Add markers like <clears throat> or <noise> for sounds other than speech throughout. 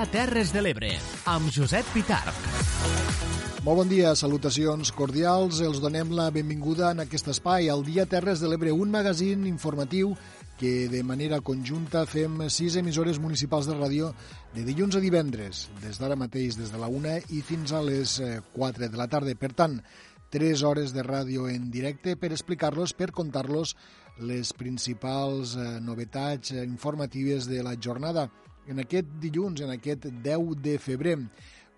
dia Terres de l'Ebre, amb Josep Pitarc. Molt bon dia, salutacions cordials. Els donem la benvinguda en aquest espai, al Dia Terres de l'Ebre, un magazín informatiu que de manera conjunta fem sis emissores municipals de ràdio de dilluns a divendres, des d'ara mateix, des de la una i fins a les 4 de la tarda. Per tant, 3 hores de ràdio en directe per explicar-los, per contar-los les principals eh, novetats eh, informatives de la jornada en aquest dilluns, en aquest 10 de febrer.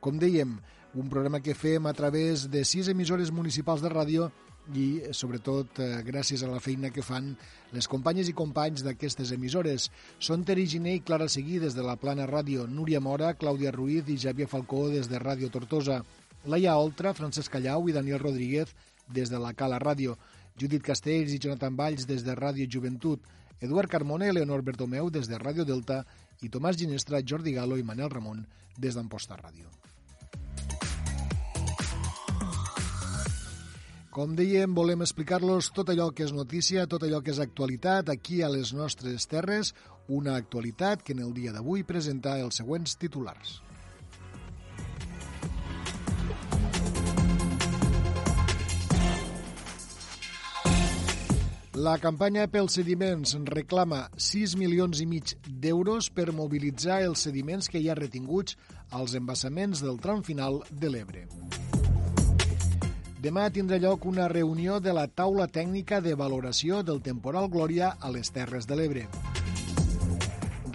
Com dèiem, un programa que fem a través de sis emissores municipals de ràdio i, sobretot, eh, gràcies a la feina que fan les companyes i companys d'aquestes emissores. Són Teri Giné i Clara Seguí des de la Plana Ràdio, Núria Mora, Clàudia Ruiz i Xavier Falcó des de Ràdio Tortosa, Laia Oltra, Francesc Callau i Daniel Rodríguez des de la Cala Ràdio, Judit Castells i Jonathan Valls des de Ràdio Joventut, Eduard Carmona i Leonor Bertomeu des de Ràdio Delta Tomàs Ginestra, Jordi Galo i Manel Ramon des d'Amposta Ràdio. Com dèiem, volem explicar-los tot allò que és notícia, tot allò que és actualitat aquí a les nostres terres, una actualitat que en el dia d'avui presenta els següents titulars. La campanya pels sediments reclama 6 milions i mig d'euros per mobilitzar els sediments que hi ha retinguts als embassaments del tram final de l'Ebre. Demà tindrà lloc una reunió de la taula tècnica de valoració del temporal Glòria a les Terres de l'Ebre.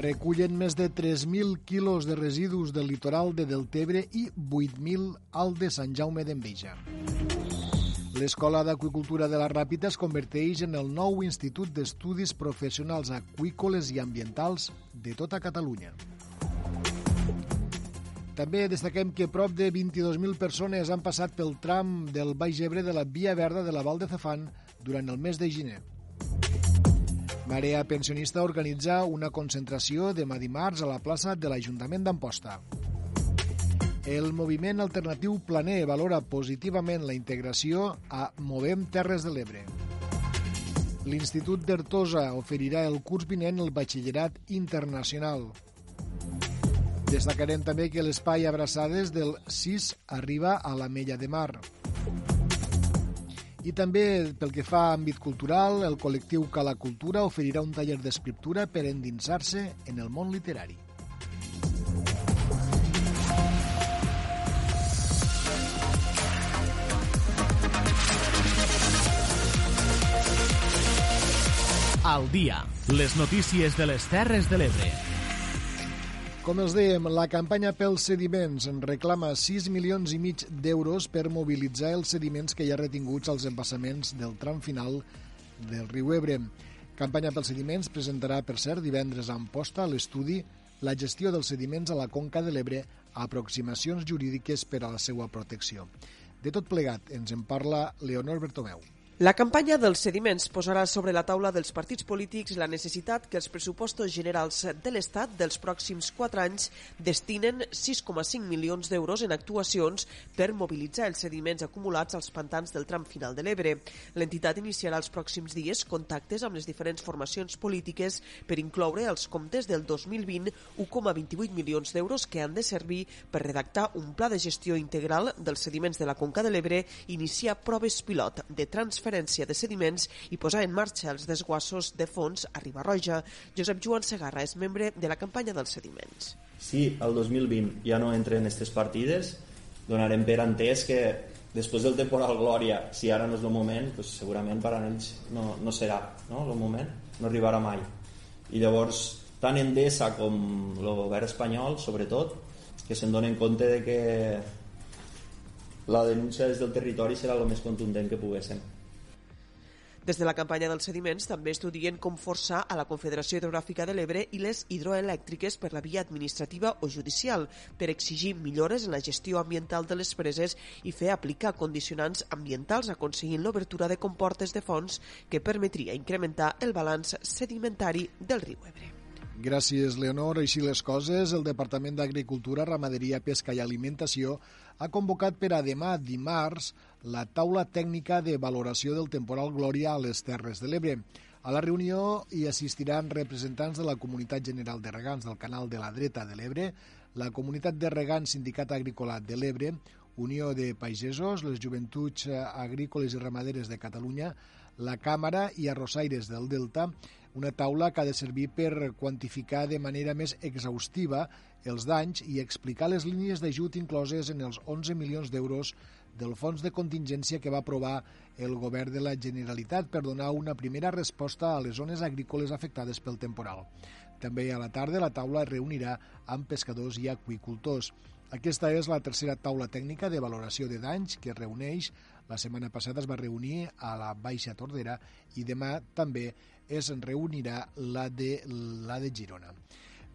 Recullen més de 3.000 quilos de residus del litoral de Deltebre i 8.000 al de Sant Jaume d'Enveja. L'Escola d'Aquicultura de la Ràpita es converteix en el nou Institut d'Estudis Professionals Aquícoles i Ambientals de tota Catalunya. També destaquem que prop de 22.000 persones han passat pel tram del Baix Ebre de la Via Verda de la Val de Zafán durant el mes de gener. Marea Pensionista organitza una concentració demà dimarts a la plaça de l'Ajuntament d'Amposta. El moviment alternatiu Planer valora positivament la integració a Movem Terres de l'Ebre. L'Institut d'Ertosa oferirà el curs vinent el batxillerat internacional. Destacarem també que l'espai Abraçades del 6 arriba a la Mella de Mar. I també, pel que fa a àmbit cultural, el col·lectiu Cala Cultura oferirà un taller d'escriptura per endinsar-se en el món literari. Al dia, les notícies de les Terres de l'Ebre. Com els dèiem, la campanya pels sediments en reclama 6 milions i mig d'euros per mobilitzar els sediments que hi ha retinguts als embassaments del tram final del riu Ebre. Campanya pels sediments presentarà, per cert, divendres a Amposta l'estudi La gestió dels sediments a la Conca de l'Ebre, aproximacions jurídiques per a la seva protecció. De tot plegat, ens en parla Leonor Bertomeu. La campanya dels sediments posarà sobre la taula dels partits polítics la necessitat que els pressupostos generals de l'Estat dels pròxims 4 anys destinen 6,5 milions d'euros en actuacions per mobilitzar els sediments acumulats als pantans del tram final de l'Ebre. L'entitat iniciarà els pròxims dies contactes amb les diferents formacions polítiques per incloure als comptes del 2020 1,28 milions d'euros que han de servir per redactar un pla de gestió integral dels sediments de la Conca de l'Ebre i iniciar proves pilot de transferència transferència de sediments i posar en marxa els desguassos de fons a Ribarroja. Josep Joan Segarra és membre de la campanya dels sediments. Si el 2020 ja no entra en aquestes partides, donarem per entès que després del temporal Glòria, si ara no és el moment, doncs segurament per a ells no, no serà no? el moment, no arribarà mai. I llavors, tant Endesa com el govern espanyol, sobretot, que se'n donen compte de que la denúncia des del territori serà el més contundent que poguéssim. Des de la campanya dels sediments també estudien com forçar a la Confederació Hidrogràfica de l'Ebre i les hidroelèctriques per la via administrativa o judicial per exigir millores en la gestió ambiental de les preses i fer aplicar condicionants ambientals aconseguint l'obertura de comportes de fons que permetria incrementar el balanç sedimentari del riu Ebre. Gràcies, Leonor. Així les coses, el Departament d'Agricultura, Ramaderia, Pesca i Alimentació ha convocat per a demà dimarts la taula tècnica de valoració del temporal Glòria a les Terres de l'Ebre. A la reunió hi assistiran representants de la Comunitat General de Regants del Canal de la Dreta de l'Ebre, la Comunitat de Regants Sindicat Agrícola de l'Ebre, Unió de Pagesos, les Joventuts Agrícoles i Ramaderes de Catalunya, la Càmara i Arrossaires del Delta, una taula que ha de servir per quantificar de manera més exhaustiva els danys i explicar les línies d'ajut incloses en els 11 milions d'euros del fons de contingència que va aprovar el govern de la Generalitat per donar una primera resposta a les zones agrícoles afectades pel temporal. També a la tarda la taula es reunirà amb pescadors i aqüicultors. Aquesta és la tercera taula tècnica de valoració de danys que es reuneix. La setmana passada es va reunir a la Baixa Tordera i demà també es reunirà la de, la de Girona.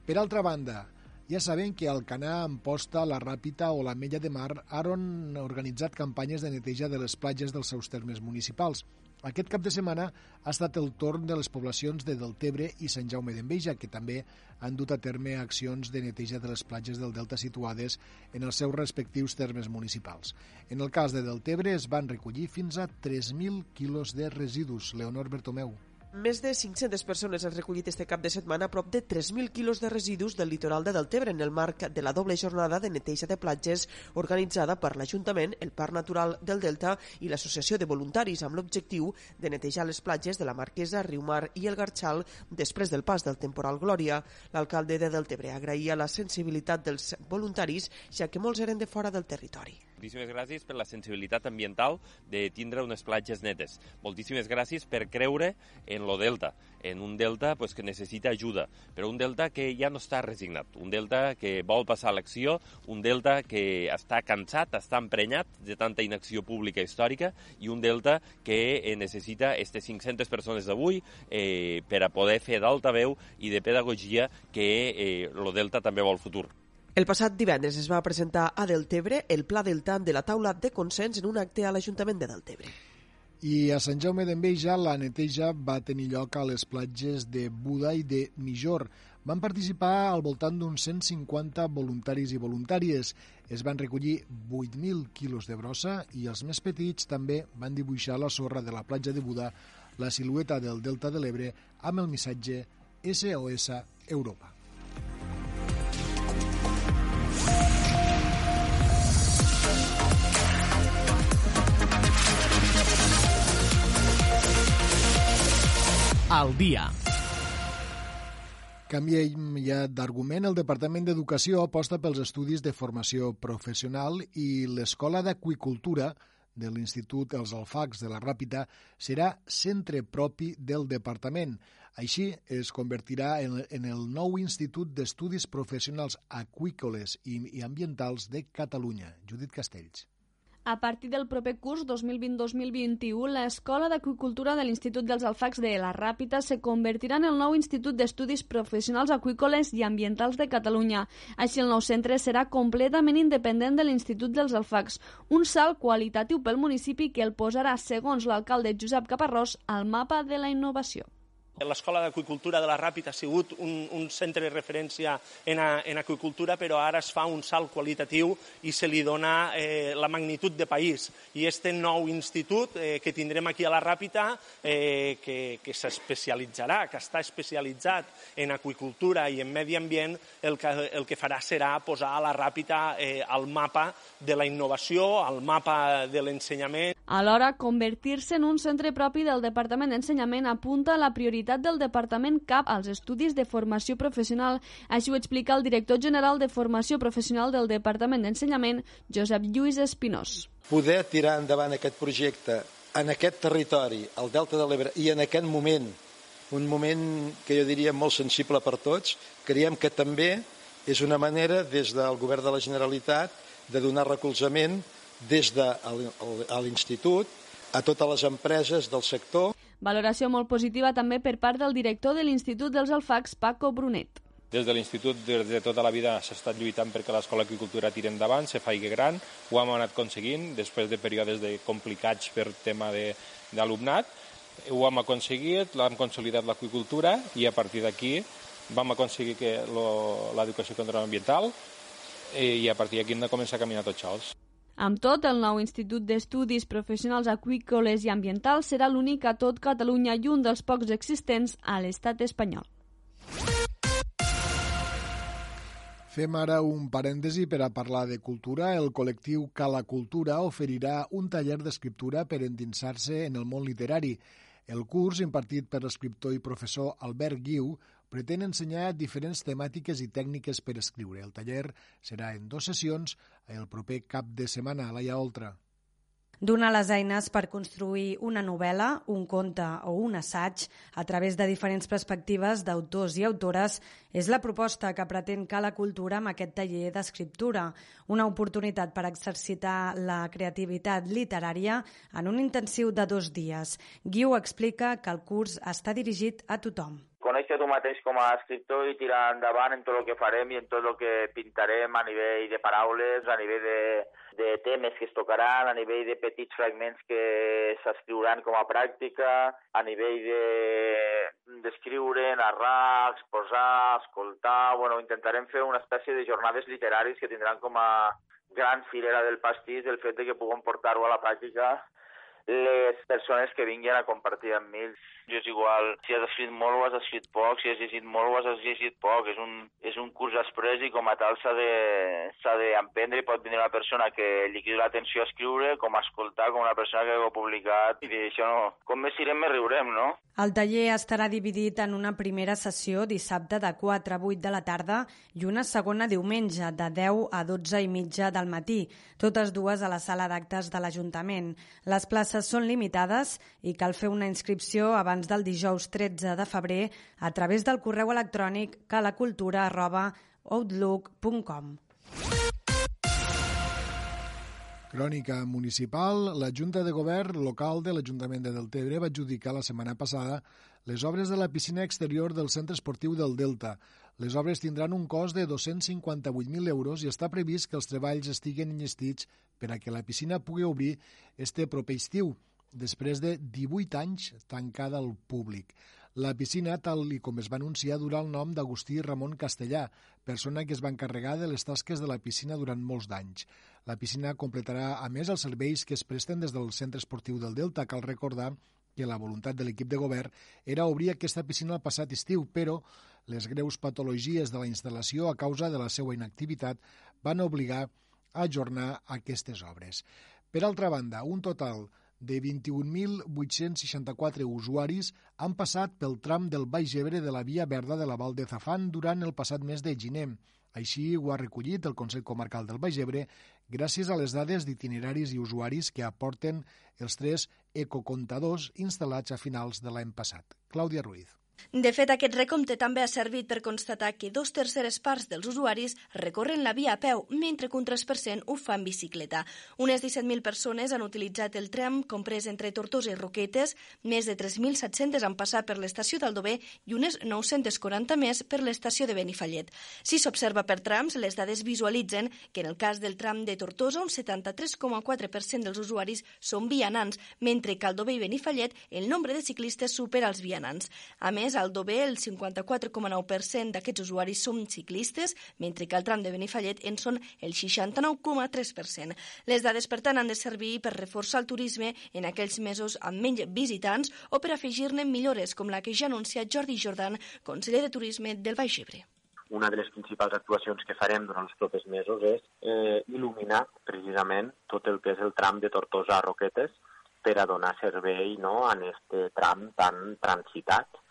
Per altra banda, ja sabem que Alcanar, Amposta, La Ràpita o la Mella de Mar han organitzat campanyes de neteja de les platges dels seus termes municipals. Aquest cap de setmana ha estat el torn de les poblacions de Deltebre i Sant Jaume d'Enveja, que també han dut a terme accions de neteja de les platges del Delta situades en els seus respectius termes municipals. En el cas de Deltebre es van recollir fins a 3.000 quilos de residus. Leonor Bertomeu. Més de 500 persones han recollit este cap de setmana prop de 3.000 quilos de residus del litoral de Deltebre en el marc de la doble jornada de neteja de platges organitzada per l'Ajuntament, el Parc Natural del Delta i l'Associació de Voluntaris amb l'objectiu de netejar les platges de la Marquesa, Riumar i el Garxal després del pas del temporal Glòria. L'alcalde de Deltebre agraïa la sensibilitat dels voluntaris, ja que molts eren de fora del territori. Moltíssimes gràcies per la sensibilitat ambiental de tindre unes platges netes. Moltíssimes gràcies per creure en lo delta, en un delta pues, que necessita ajuda, però un delta que ja no està resignat, un delta que vol passar a l'acció, un delta que està cansat, està emprenyat de tanta inacció pública històrica i un delta que eh, necessita aquestes 500 persones d'avui eh, per a poder fer d'altaveu i de pedagogia que eh, lo delta també vol futur. El passat divendres es va presentar a Deltebre el pla deltant de la taula de consens en un acte a l'Ajuntament de Deltebre. I a Sant Jaume d'Enveja la neteja va tenir lloc a les platges de Buda i de Mijor. Van participar al voltant d'uns 150 voluntaris i voluntàries. Es van recollir 8.000 quilos de brossa i els més petits també van dibuixar la sorra de la platja de Buda, la silueta del Delta de l'Ebre amb el missatge SOS Europa. Al dia. Canviem ja d'argument. El Departament d'Educació aposta pels estudis de formació professional i l'Escola d'Aquicultura de l'Institut Els Alfacs de la Ràpita serà centre propi del departament. Així es convertirà en, en el nou Institut d'Estudis Professionals Aquícoles i, i Ambientals de Catalunya. Judit Castells. A partir del proper curs 2020-2021, l'Escola d'Aquicultura de l'Institut dels Alfacs de la Ràpita se convertirà en el nou Institut d'Estudis Professionals Aquícoles i Ambientals de Catalunya. Així, el nou centre serà completament independent de l'Institut dels Alfacs, un salt qualitatiu pel municipi que el posarà, segons l'alcalde Josep Caparrós, al mapa de la innovació. L'Escola d'Aquicultura de la Ràpita ha sigut un, un centre de referència en, a, en aquicultura, però ara es fa un salt qualitatiu i se li dona eh, la magnitud de país. I este nou institut eh, que tindrem aquí a la Ràpita, eh, que, que s'especialitzarà, que està especialitzat en aquicultura i en medi ambient, el que, el que farà serà posar a la Ràpita eh, al mapa de la innovació, al mapa de l'ensenyament. Alhora, convertir-se en un centre propi del Departament d'Ensenyament apunta a la prioritat del Departament cap als estudis de formació professional. Així ho explica el director general de Formació Professional del Departament d'Ensenyament, Josep Lluís Espinós. Poder tirar endavant aquest projecte en aquest territori, al Delta de l'Ebre, i en aquest moment, un moment que jo diria molt sensible per tots, creiem que també és una manera des del Govern de la Generalitat de donar recolzament des de l'institut a totes les empreses del sector Valoració molt positiva també per part del director de l'Institut dels Alfacs, Paco Brunet. Des de l'Institut, des de tota la vida, s'ha estat lluitant perquè l'Escola d'Agricultura tiri endavant, se faci gran, ho hem anat aconseguint, després de períodes de complicats per tema d'alumnat, ho hem aconseguit, l'hem consolidat l'agricultura i a partir d'aquí vam aconseguir que l'educació ambiental i a partir d'aquí hem de començar a caminar tots sols. Amb tot, el nou Institut d'Estudis Professionals Aquícoles i Ambientals serà l'únic a tot Catalunya i un dels pocs existents a l'estat espanyol. Fem ara un parèntesi per a parlar de cultura. El col·lectiu Cala Cultura oferirà un taller d'escriptura per endinsar-se en el món literari. El curs, impartit per l'escriptor i professor Albert Guiu, pretén ensenyar diferents temàtiques i tècniques per escriure. El taller serà en dues sessions el proper cap de setmana a Laia Oltra. Donar les eines per construir una novel·la, un conte o un assaig a través de diferents perspectives d'autors i autores és la proposta que pretén Cala Cultura amb aquest taller d'escriptura, una oportunitat per exercitar la creativitat literària en un intensiu de dos dies. Guiu explica que el curs està dirigit a tothom conèixer tu mateix com a escriptor i tirar endavant en tot el que farem i en tot el que pintarem a nivell de paraules, a nivell de, de temes que es tocaran, a nivell de petits fragments que s'escriuran com a pràctica, a nivell d'escriure, de, narrar, exposar, escoltar... Bueno, intentarem fer una espècie de jornades literaris que tindran com a gran filera del pastís el fet de que puguem portar-ho a la pràctica les persones que vinguin a compartir amb mi. Jo és igual, si has escrit molt o has escrit poc, si has llegit molt o has llegit poc, és un, és un curs express i com a tal s'ha d'emprendre de, i pot venir una persona que li crida l'atenció a escriure, com a escoltar, com una persona que ho ha publicat, i això no, com més irem, més riurem, no? El taller estarà dividit en una primera sessió dissabte de 4 a 8 de la tarda i una segona diumenge de 10 a 12 i mitja del matí, totes dues a la sala d'actes de l'Ajuntament. Les places són limitades i cal fer una inscripció abans del dijous 13 de febrer a través del correu electrònic calacultura.outlook.com. Crònica municipal. La Junta de Govern local de l'Ajuntament de Deltebre va adjudicar la setmana passada les obres de la piscina exterior del centre esportiu del Delta. Les obres tindran un cost de 258.000 euros i està previst que els treballs estiguen enllestits per a que la piscina pugui obrir este proper estiu, després de 18 anys tancada al públic. La piscina, tal i com es va anunciar, durà el nom d'Agustí Ramon Castellà, persona que es va encarregar de les tasques de la piscina durant molts d'anys. La piscina completarà, a més, els serveis que es presten des del Centre Esportiu del Delta. Cal recordar que la voluntat de l'equip de govern era obrir aquesta piscina el passat estiu, però les greus patologies de la instal·lació a causa de la seva inactivitat van obligar a ajornar aquestes obres. Per altra banda, un total de 21.864 usuaris han passat pel tram del Baix Ebre de la Via Verda de la Val de Zafán durant el passat mes de gener. Així ho ha recollit el Consell Comarcal del Baix Ebre gràcies a les dades d'itineraris i usuaris que aporten els tres ecocontadors instal·lats a finals de l'any passat. Clàudia Ruiz. De fet, aquest recompte també ha servit per constatar que dos terceres parts dels usuaris recorren la via a peu, mentre que un 3% ho fa en bicicleta. Unes 17.000 persones han utilitzat el tram comprès entre Tortosa i Roquetes, més de 3.700 han passat per l'estació d'Aldover i unes 940 més per l'estació de Benifallet. Si s'observa per trams, les dades visualitzen que en el cas del tram de Tortosa un 73,4% dels usuaris són vianants, mentre que Aldover i Benifallet el nombre de ciclistes supera els vianants. A més, més, al Dober el 54,9% d'aquests usuaris són ciclistes, mentre que al tram de Benifallet en són el 69,3%. Les dades, per tant, han de servir per reforçar el turisme en aquells mesos amb menys visitants o per afegir-ne millores, com la que ja ha anunciat Jordi Jordan, conseller de Turisme del Baix Ebre una de les principals actuacions que farem durant els propers mesos és eh, il·luminar precisament tot el que és el tram de Tortosa a Roquetes per a donar servei no, en aquest tram tan transitat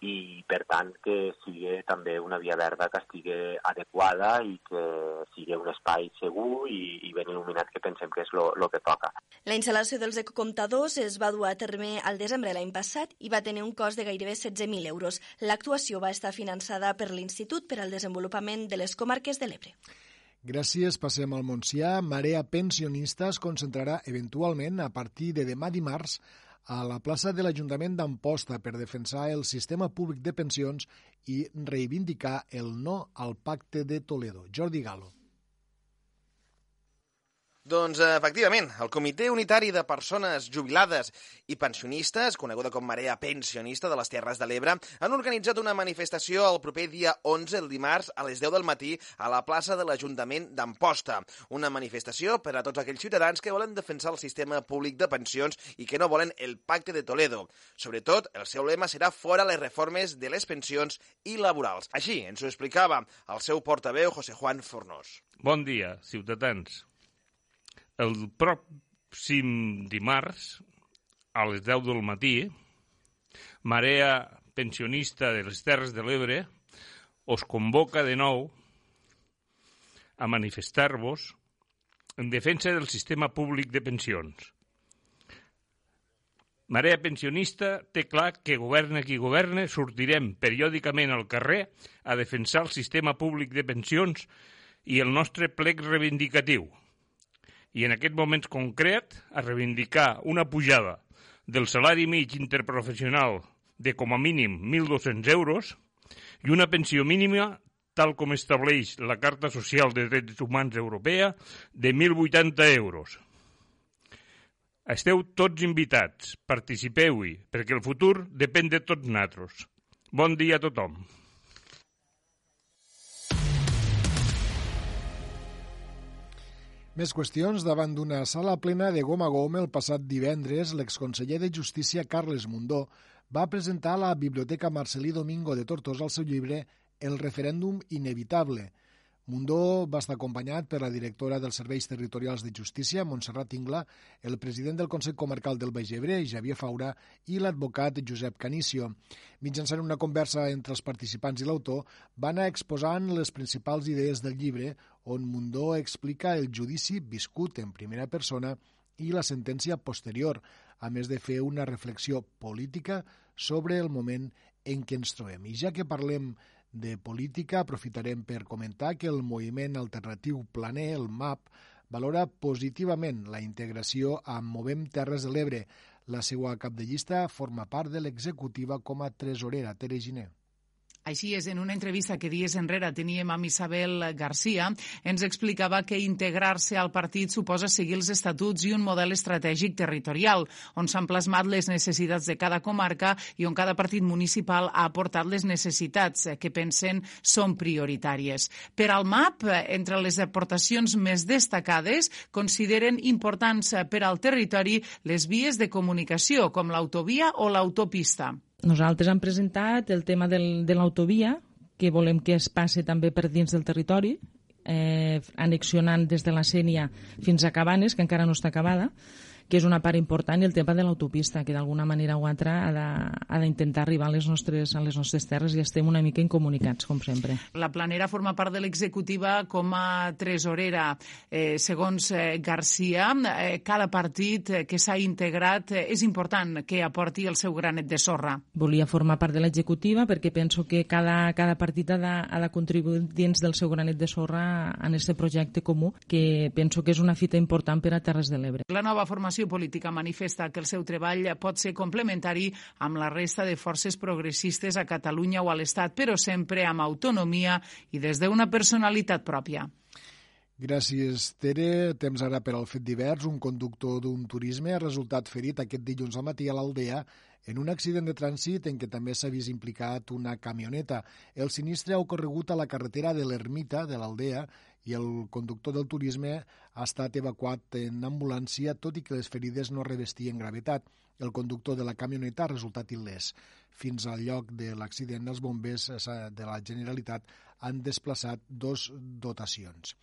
i per tant que sigui també una via verda que estigui adequada i que sigui un espai segur i, i ben il·luminat que pensem que és el que toca. La instal·lació dels ecocomptadors es va dur a terme al desembre l'any passat i va tenir un cost de gairebé 16.000 euros. L'actuació va estar finançada per l'Institut per al Desenvolupament de les Comarques de l'Ebre. Gràcies, passem al Montsià. Marea Pensionista es concentrarà eventualment a partir de demà dimarts a la plaça de l'Ajuntament d'Amposta per defensar el sistema públic de pensions i reivindicar el no al pacte de Toledo. Jordi Galo. Doncs, efectivament, el Comitè Unitari de Persones Jubilades i Pensionistes, coneguda com Marea Pensionista de les Terres de l'Ebre, han organitzat una manifestació el proper dia 11, el dimarts, a les 10 del matí, a la plaça de l'Ajuntament d'Amposta. Una manifestació per a tots aquells ciutadans que volen defensar el sistema públic de pensions i que no volen el Pacte de Toledo. Sobretot, el seu lema serà fora les reformes de les pensions i laborals. Així ens ho explicava el seu portaveu, José Juan Fornós. Bon dia, ciutadans el pròxim dimarts, a les 10 del matí, Marea Pensionista de les Terres de l'Ebre us convoca de nou a manifestar-vos en defensa del sistema públic de pensions. Marea Pensionista té clar que governa qui governa, sortirem periòdicament al carrer a defensar el sistema públic de pensions i el nostre plec reivindicatiu – i en aquest moment concret a reivindicar una pujada del salari mig interprofessional de com a mínim 1.200 euros i una pensió mínima tal com estableix la Carta Social de Drets Humans Europea, de 1.080 euros. Esteu tots invitats, participeu-hi, perquè el futur depèn de tots nosaltres. Bon dia a tothom. Més qüestions. Davant d'una sala plena de gom a gom el passat divendres, l'exconseller de Justícia Carles Mundó va presentar a la Biblioteca Marcelí Domingo de Tortosa el seu llibre El referèndum inevitable, Mundó va estar acompanyat per la directora dels Serveis Territorials de Justícia, Montserrat Ingla, el president del Consell Comarcal del Baix Ebre, Javier Faura, i l'advocat Josep Canício. Mitjançant una conversa entre els participants i l'autor, van anar exposant les principals idees del llibre, on Mundó explica el judici viscut en primera persona i la sentència posterior, a més de fer una reflexió política sobre el moment en què ens trobem. I ja que parlem de política, aprofitarem per comentar que el moviment alternatiu Planer, el MAP, valora positivament la integració amb Movem Terres de l'Ebre. La seva cap de llista forma part de l'executiva com a tresorera, Tere Giner. Així és, en una entrevista que dies enrere teníem amb Isabel Garcia, ens explicava que integrar-se al partit suposa seguir els estatuts i un model estratègic territorial, on s'han plasmat les necessitats de cada comarca i on cada partit municipal ha aportat les necessitats que pensen són prioritàries. Per al MAP, entre les aportacions més destacades, consideren importants per al territori les vies de comunicació, com l'autovia o l'autopista. Nosaltres hem presentat el tema del, de l'autovia, que volem que es passe també per dins del territori, eh, annexionant des de la Sènia fins a Cabanes, que encara no està acabada, que és una part important, i el tema de l'autopista, que d'alguna manera o altra ha d'intentar arribar a les, nostres, a les nostres terres i estem una mica incomunicats, com sempre. La Planera forma part de l'executiva com a tresorera. Eh, segons eh, Garcia, eh, cada partit que s'ha integrat eh, és important que aporti el seu granet de sorra. Volia formar part de l'executiva perquè penso que cada, cada partit ha de, ha de contribuir dins del seu granet de sorra en aquest projecte comú, que penso que és una fita important per a Terres de l'Ebre. La nova formació formació política manifesta que el seu treball pot ser complementari amb la resta de forces progressistes a Catalunya o a l'Estat, però sempre amb autonomia i des d'una personalitat pròpia. Gràcies, Tere. Temps ara per al fet divers. Un conductor d'un turisme ha resultat ferit aquest dilluns al matí a l'Aldea en un accident de trànsit en què també s'ha vist implicat una camioneta. El sinistre ha ocorregut a la carretera de l'Ermita de l'Aldea i el conductor del turisme ha estat evacuat en ambulància, tot i que les ferides no revestien gravetat. El conductor de la camioneta ha resultat il·lès. Fins al lloc de l'accident, els bombers de la Generalitat han desplaçat dos dotacions.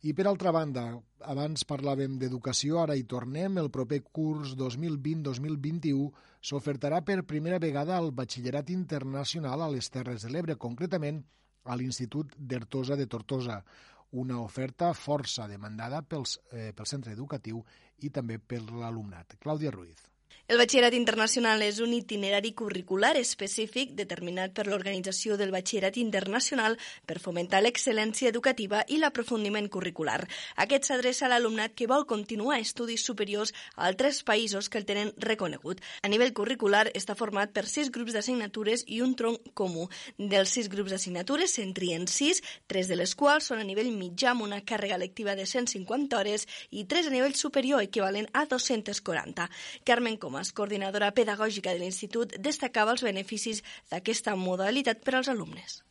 I per altra banda, abans parlàvem d'educació, ara hi tornem. El proper curs 2020-2021 s'ofertarà per primera vegada al batxillerat internacional a les Terres de l'Ebre, concretament a l'Institut d'Ertosa de Tortosa una oferta força demandada pels, eh, pel centre educatiu i també per l'alumnat. Clàudia Ruiz. El batxillerat internacional és un itinerari curricular específic determinat per l'Organització del Batxillerat Internacional per fomentar l'excel·lència educativa i l'aprofundiment curricular. Aquest s'adreça a l'alumnat que vol continuar estudis superiors a altres països que el tenen reconegut. A nivell curricular està format per sis grups d'assignatures i un tronc comú. Dels sis grups d'assignatures se'n trien sis, tres de les quals són a nivell mitjà amb una càrrega lectiva de 150 hores i tres a nivell superior equivalent a 240. Carmen Coma Comas, coordinadora pedagògica de l'Institut, destacava els beneficis d'aquesta modalitat per als alumnes.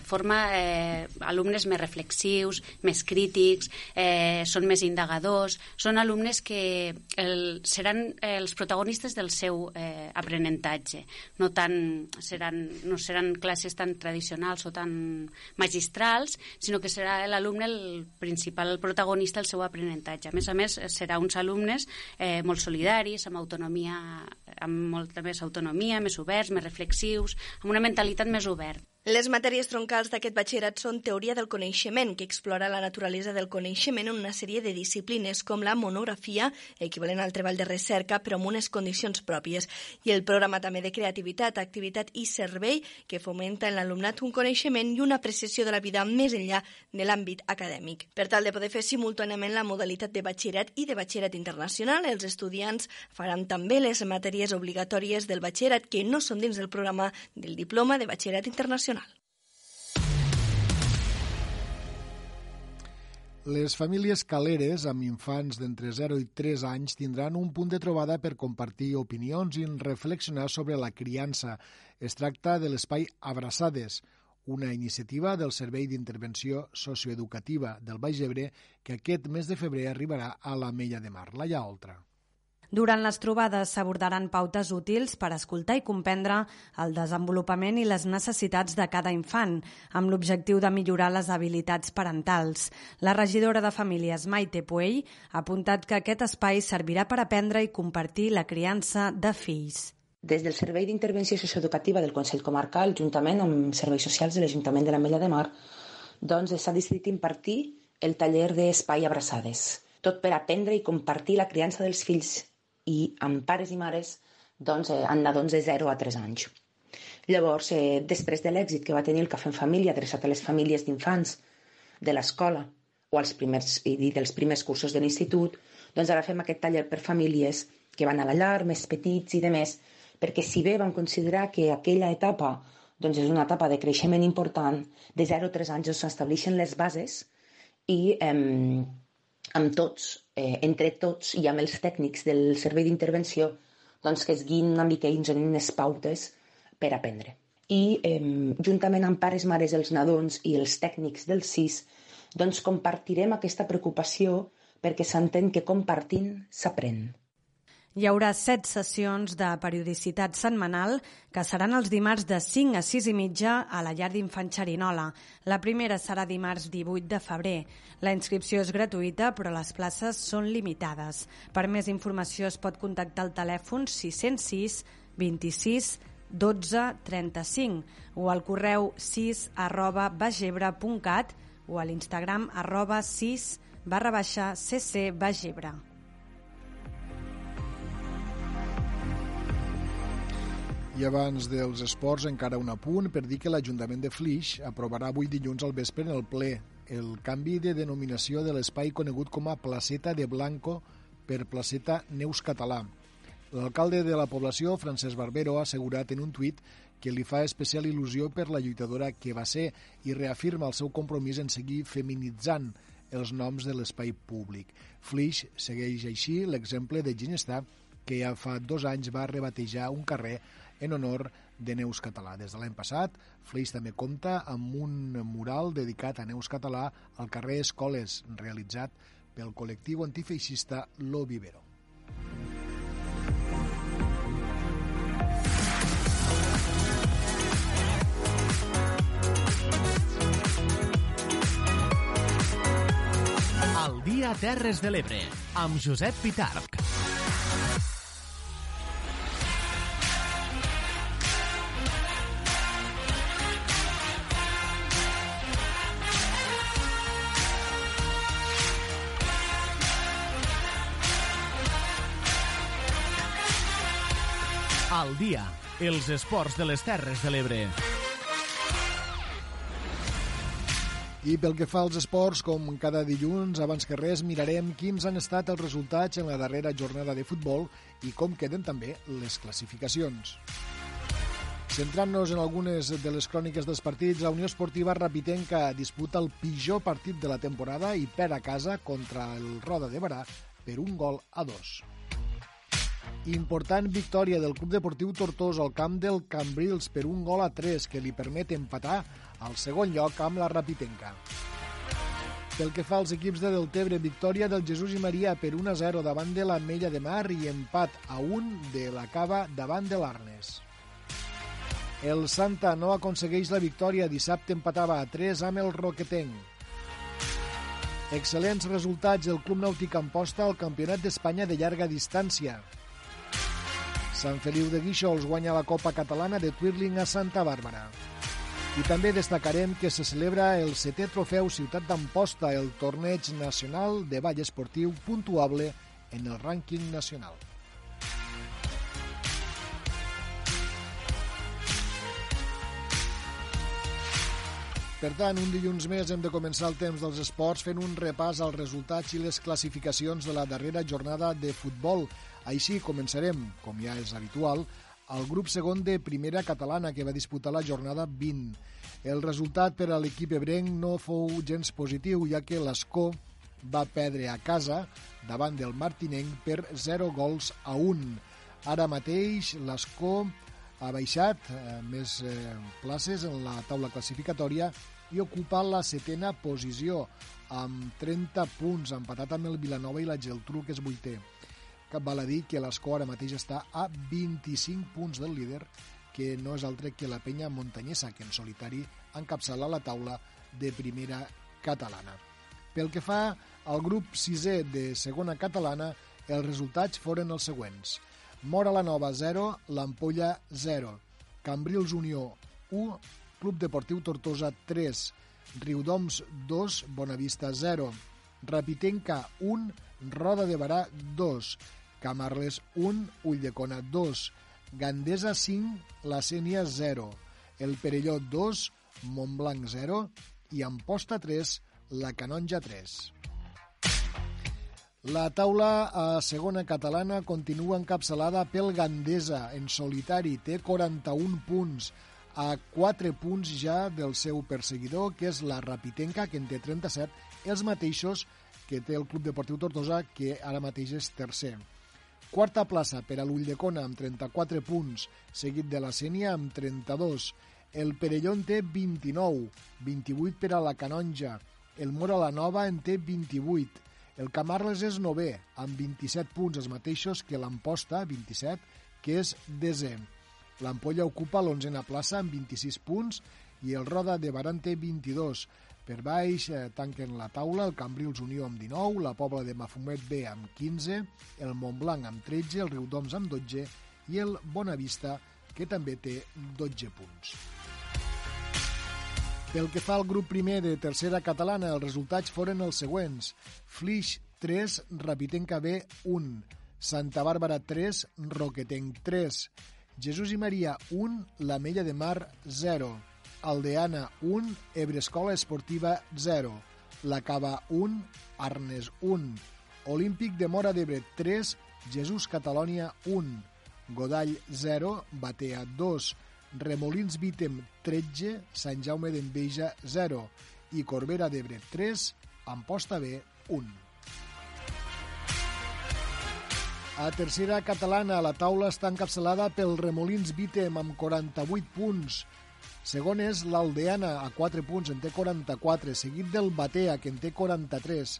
Forma eh, alumnes més reflexius, més crítics, eh, són més indagadors, són alumnes que el, seran eh, els protagonistes del seu eh, aprenentatge. No, tant, seran, no seran classes tan tradicionals o tan magistrals, sinó que serà l'alumne el principal protagonista del seu aprenentatge. A més a més, serà uns alumnes eh, molt solidaris, amb autonomia amb molta més autonomia, més oberts, més reflexius, amb una mentalitat més oberta. Les matèries troncals d'aquest batxillerat són teoria del coneixement, que explora la naturalesa del coneixement en una sèrie de disciplines, com la monografia, equivalent al treball de recerca, però amb unes condicions pròpies, i el programa també de creativitat, activitat i servei, que fomenta en l'alumnat un coneixement i una apreciació de la vida més enllà de l'àmbit acadèmic. Per tal de poder fer simultàniament la modalitat de batxillerat i de batxillerat internacional, els estudiants faran també les matèries obligatòries del batxillerat que no són dins del programa del diploma de batxillerat internacional Les famílies caleres amb infants d'entre 0 i 3 anys tindran un punt de trobada per compartir opinions i reflexionar sobre la criança. Es tracta de l'espai Abraçades, una iniciativa del Servei d'Intervenció Socioeducativa del Baix Ebre que aquest mes de febrer arribarà a la Mella de Mar, la Oltra. Durant les trobades s'abordaran pautes útils per escoltar i comprendre el desenvolupament i les necessitats de cada infant, amb l'objectiu de millorar les habilitats parentals. La regidora de Famílies, Maite Puell, ha apuntat que aquest espai servirà per aprendre i compartir la criança de fills. Des del Servei d'Intervenció Socioeducativa del Consell Comarcal, juntament amb serveis socials de l'Ajuntament de la Mella de Mar, doncs s'ha decidit impartir el taller d'Espai Abraçades, tot per aprendre i compartir la criança dels fills i amb pares i mares doncs, eh, amb nadons de 0 a 3 anys. Llavors, eh, després de l'èxit que va tenir el Cafè en Família adreçat a les famílies d'infants de l'escola o als primers, i dels primers cursos de l'institut, doncs ara fem aquest taller per famílies que van a la llar, més petits i de més, perquè si bé vam considerar que aquella etapa doncs és una etapa de creixement important, de 0 a 3 anys s'estableixen les bases i eh, amb tots, eh, entre tots i amb els tècnics del servei d'intervenció, doncs que es guin una mica i ens donin unes pautes per aprendre. I eh, juntament amb pares, mares, els nadons i els tècnics del CIS, doncs compartirem aquesta preocupació perquè s'entén que compartint s'aprèn. Hi haurà set sessions de periodicitat setmanal que seran els dimarts de 5 a 6 i mitja a la llar d'infant Xerinola. La primera serà dimarts 18 de febrer. La inscripció és gratuïta, però les places són limitades. Per més informació es pot contactar al telèfon 606 26 12 35 o al correu 6 arroba bagebre.cat o a l'Instagram arroba 6 barra baixa cc bagebre. Abans dels esports, encara un apunt per dir que l'Ajuntament de Flix aprovarà avui dilluns al vespre en el ple el canvi de denominació de l'espai conegut com a Placeta de Blanco per Placeta Neus Català. L'alcalde de la població, Francesc Barbero, ha assegurat en un tuit que li fa especial il·lusió per la lluitadora que va ser i reafirma el seu compromís en seguir feminitzant els noms de l'espai públic. Flix segueix així l'exemple de Ginestar, que ja fa dos anys va rebatejar un carrer en honor de Neus Català. Des de l'any passat, Fleix també compta amb un mural dedicat a Neus Català al carrer Escoles, realitzat pel col·lectiu antifeixista Lo Vivero. El dia Terres de l'Ebre, amb Josep Pitarc. Al dia, els esports de les Terres de l'Ebre. I pel que fa als esports, com cada dilluns, abans que res, mirarem quins han estat els resultats en la darrera jornada de futbol i com queden també les classificacions. Centrant-nos en algunes de les cròniques dels partits, la Unió Esportiva Rapitenca disputa el pitjor partit de la temporada i per a casa contra el Roda de Barà per un gol a dos. Important victòria del Club Deportiu Tortosa al camp del Cambrils per un gol a 3 que li permet empatar al segon lloc amb la Rapitenca. Pel que fa als equips de Deltebre, victòria del Jesús i Maria per 1 a 0 davant de la Mella de Mar i empat a 1 de la Cava davant de l'Arnes. El Santa no aconsegueix la victòria, dissabte empatava a 3 amb el Roquetenc. Excel·lents resultats del Club Nàutic Amposta al Campionat d'Espanya de llarga distància. Sant Feliu de Guíxols guanya la Copa Catalana de Twirling a Santa Bàrbara. I també destacarem que se celebra el setè trofeu Ciutat d'Amposta, el torneig nacional de ball esportiu puntuable en el rànquing nacional. Per tant, un dilluns més hem de començar el temps dels esports fent un repàs als resultats i les classificacions de la darrera jornada de futbol. Així començarem, com ja és habitual, al grup segon de primera catalana que va disputar la jornada 20. El resultat per a l'equip ebrenc no fou gens positiu, ja que l'Escó va perdre a casa davant del Martinenc per 0 gols a 1. Ara mateix l'Escó ha baixat eh, més eh, places en la taula classificatòria i ocupa la setena posició amb 30 punts, empatat amb el Vilanova i la Geltrú, que és vuitè. Cap val a dir que l'Escó ara mateix està a 25 punts del líder, que no és altre que la penya muntanyesa, que en solitari encapçala la taula de primera catalana. Pel que fa al grup sisè de segona catalana, els resultats foren els següents. Mora la Nova 0, l'Ampolla 0, Cambrils Unió 1, Club Deportiu Tortosa 3, Riudoms 2, Bonavista 0, Rapitenca 1, Roda de Barà 2, Camarles 1, Ulldecona 2, Gandesa 5, La Sènia 0, El Perelló 2, Montblanc 0 i Amposta 3, La Canonja 3. La taula a segona catalana continua encapçalada pel Gandesa en solitari, té 41 punts, a 4 punts ja del seu perseguidor, que és la Rapitenca, que en té 37, els mateixos que té el Club Deportiu Tortosa, que ara mateix és tercer. Quarta plaça per a l'Ulldecona amb 34 punts, seguit de la Sènia amb 32. El Perelló en té 29, 28 per a la Canonja. El Mora la Nova en té 28, el Camarles és nové, amb 27 punts, els mateixos que l'Amposta, 27, que és desè. L'Ampolla ocupa l'onzena plaça amb 26 punts i el Roda de Baran té 22. Per baix eh, tanquen la taula el Cambrils Unió amb 19, la Pobla de Mafumet B amb 15, el Montblanc amb 13, el Riudoms amb 12 i el Bonavista, que també té 12 punts. Pel que fa al grup primer de tercera catalana, els resultats foren els següents. Flix 3, Rapitenca B 1, Santa Bàrbara 3, Roquetenc 3, Jesús i Maria 1, La Mella de Mar 0, Aldeana 1, Ebrescola Esportiva 0, La Cava 1, Arnes 1, Olímpic de Mora d'Ebre 3, Jesús Catalònia 1, Godall 0, Batea 2, Remolins Vítem 13, Sant Jaume d'Enveja 0 i Corbera d'Ebre 3, Amposta B 1. A tercera catalana, la taula està encapçalada pel Remolins Vítem amb 48 punts. Segon és l'Aldeana, a 4 punts, en té 44, seguit del Batea, que en té 43.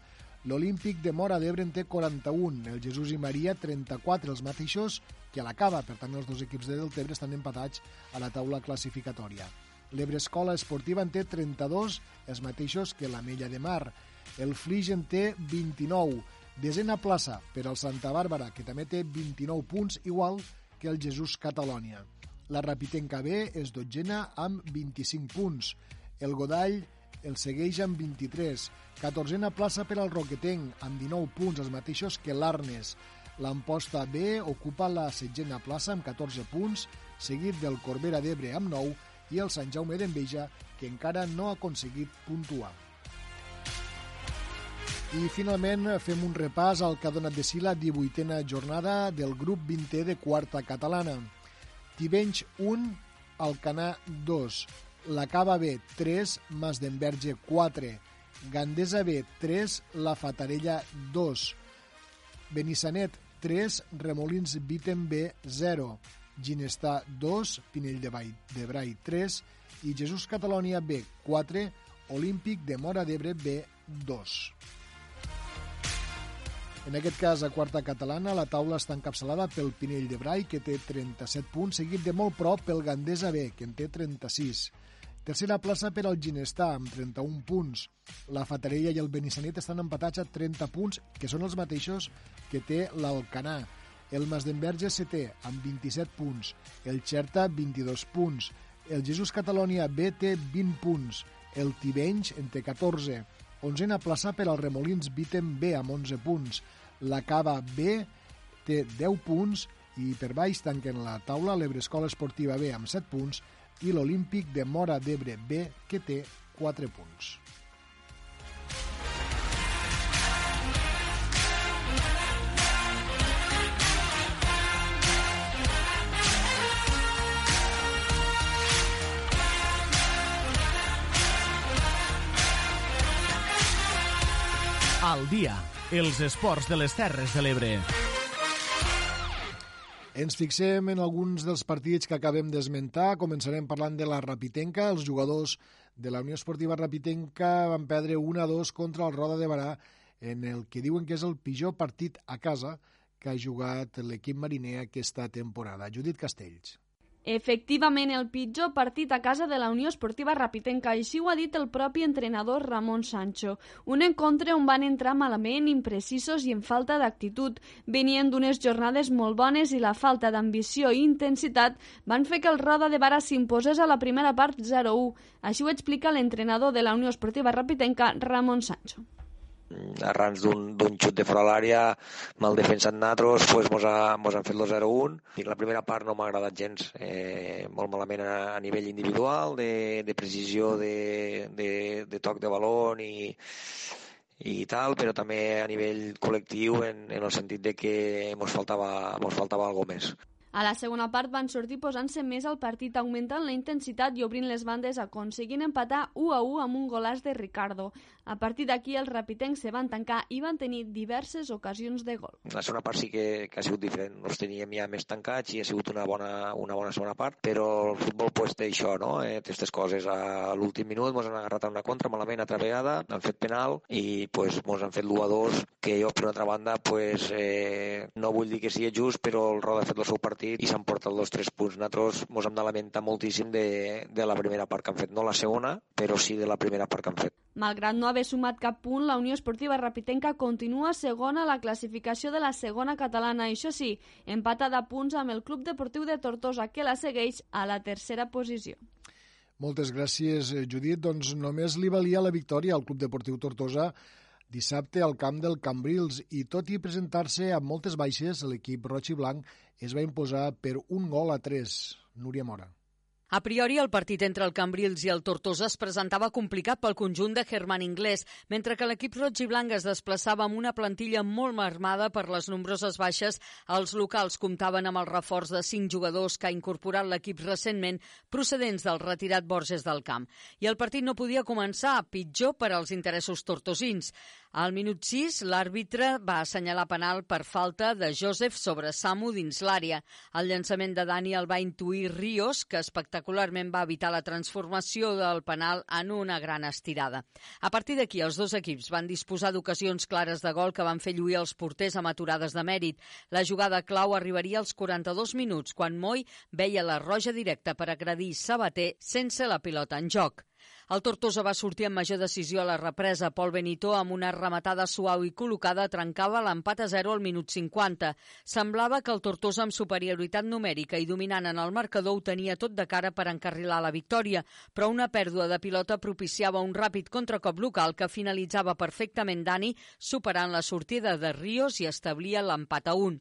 L'Olímpic de Mora d'Ebre en té 41, el Jesús i Maria 34, els mateixos que a la cava. Per tant, els dos equips de Deltebre estan empatats a la taula classificatòria. L'Ebre Escola Esportiva en té 32, els mateixos que la Mella de Mar. El Flix en té 29. Desena plaça per al Santa Bàrbara, que també té 29 punts, igual que el Jesús Catalònia. La Rapitenca B és dotzena amb 25 punts. El Godall el segueix amb 23. 14a plaça per al Roquetenc, amb 19 punts, els mateixos que l'Arnes. L'Amposta B ocupa la setgena plaça amb 14 punts, seguit del Corbera d'Ebre amb 9 i el Sant Jaume d'Enveja, que encara no ha aconseguit puntuar. I finalment fem un repàs al que ha donat de si la 18a jornada del grup 20 de quarta catalana. Tivenys 1, Alcanar 2, la Cava B 3, Mas d'Enverge 4, Gandesa B 3, La Fatarella 2, Benissanet 3, Remolins Vitem B 0, Ginestà 2, Pinell de, Vall, de Brai 3 i Jesús Catalònia B 4, Olímpic de Mora d'Ebre B 2. En aquest cas, a quarta catalana, la taula està encapçalada pel Pinell de Brai, que té 37 punts, seguit de molt prop pel Gandesa B, que en té 36. Tercera plaça per al Ginestà, amb 31 punts. La Fatarella i el Benissanet estan empatats a 30 punts, que són els mateixos que té l'Alcanà. El Mas d'Enverge setè, amb 27 punts. El Xerta, 22 punts. El Jesús Catalònia B té 20 punts. El Tivenys en té 14. Onzena plaça per al Remolins Vitem B amb 11 punts. La Cava B té 10 punts i per baix tanquen la taula l'Ebre Escola Esportiva B amb 7 punts i l'Olímpic de Mora d'Ebre B que té 4 punts. Al dia, els esports de les Terres de l'Ebre. Ens fixem en alguns dels partits que acabem d'esmentar. Començarem parlant de la Rapitenca. Els jugadors de la Unió Esportiva Rapitenca van perdre 1-2 contra el Roda de Barà en el que diuen que és el pitjor partit a casa que ha jugat l'equip mariner aquesta temporada. Judit Castells. Efectivament, el pitjor partit a casa de la Unió Esportiva Rapitenca, així ho ha dit el propi entrenador Ramon Sancho. Un encontre on van entrar malament, imprecisos i en falta d'actitud. Venien d'unes jornades molt bones i la falta d'ambició i intensitat van fer que el Roda de Bara s'imposés a la primera part 0-1. Així ho explica l'entrenador de la Unió Esportiva Rapitenca, Ramon Sancho arran d'un xut de fora l'àrea, mal defensat natros, pues mos, ha, mos han fet el 0-1. I la primera part no m'ha agradat gens, eh, molt malament a, a nivell individual, de, de precisió de, de, de toc de baló i, i tal, però també a nivell col·lectiu en, en el sentit de que mos faltava, mos faltava alguna més. A la segona part van sortir posant-se més al partit, augmentant la intensitat i obrint les bandes, aconseguint empatar 1 a 1 amb un golaç de Ricardo. A partir d'aquí els rapitencs se van tancar i van tenir diverses ocasions de gol. La segona part sí que, que ha sigut diferent. Nos teníem ja més tancats i ha sigut una bona, una bona segona part, però el futbol pues, té això, no? Eh, té aquestes coses. A l'últim minut ens han agarrat una contra malament altra vegada, han fet penal i pues, han fet l'1 a 2, que jo per una altra banda pues, eh, no vull dir que sigui just, però el Roda ha fet el seu partit partit i s'han portat els tres punts. Nosaltres ens hem de lamentar moltíssim de, de la primera part que han fet. No la segona, però sí de la primera part que han fet. Malgrat no haver sumat cap punt, la Unió Esportiva Rapitenca continua segona a la classificació de la segona catalana. Això sí, empatada a punts amb el Club Deportiu de Tortosa, que la segueix a la tercera posició. Moltes gràcies, Judit. Doncs només li valia la victòria al Club Deportiu Tortosa dissabte al camp del Cambrils i tot i presentar-se amb moltes baixes, l'equip roig i blanc es va imposar per un gol a tres. Núria Mora. A priori, el partit entre el Cambrils i el Tortosa es presentava complicat pel conjunt de Germán Inglés, mentre que l'equip roig i blanc es desplaçava amb una plantilla molt marmada per les nombroses baixes. Els locals comptaven amb el reforç de cinc jugadors que ha incorporat l'equip recentment procedents del retirat Borges del Camp. I el partit no podia començar pitjor per als interessos tortosins. Al minut 6, l'àrbitre va assenyalar penal per falta de Joseph sobre Samu dins l'àrea. El llançament de Dani el va intuir Ríos, que espectacularment va evitar la transformació del penal en una gran estirada. A partir d'aquí, els dos equips van disposar d'ocasions clares de gol que van fer lluir els porters amb aturades de mèrit. La jugada clau arribaria als 42 minuts, quan Moy veia la roja directa per agredir Sabater sense la pilota en joc. El Tortosa va sortir amb major decisió a la represa. Pol Benito, amb una rematada suau i col·locada, trencava l'empat a 0 al minut 50. Semblava que el Tortosa, amb superioritat numèrica i dominant en el marcador, ho tenia tot de cara per encarrilar la victòria, però una pèrdua de pilota propiciava un ràpid contracop local que finalitzava perfectament Dani, superant la sortida de Ríos i establia l'empat a 1.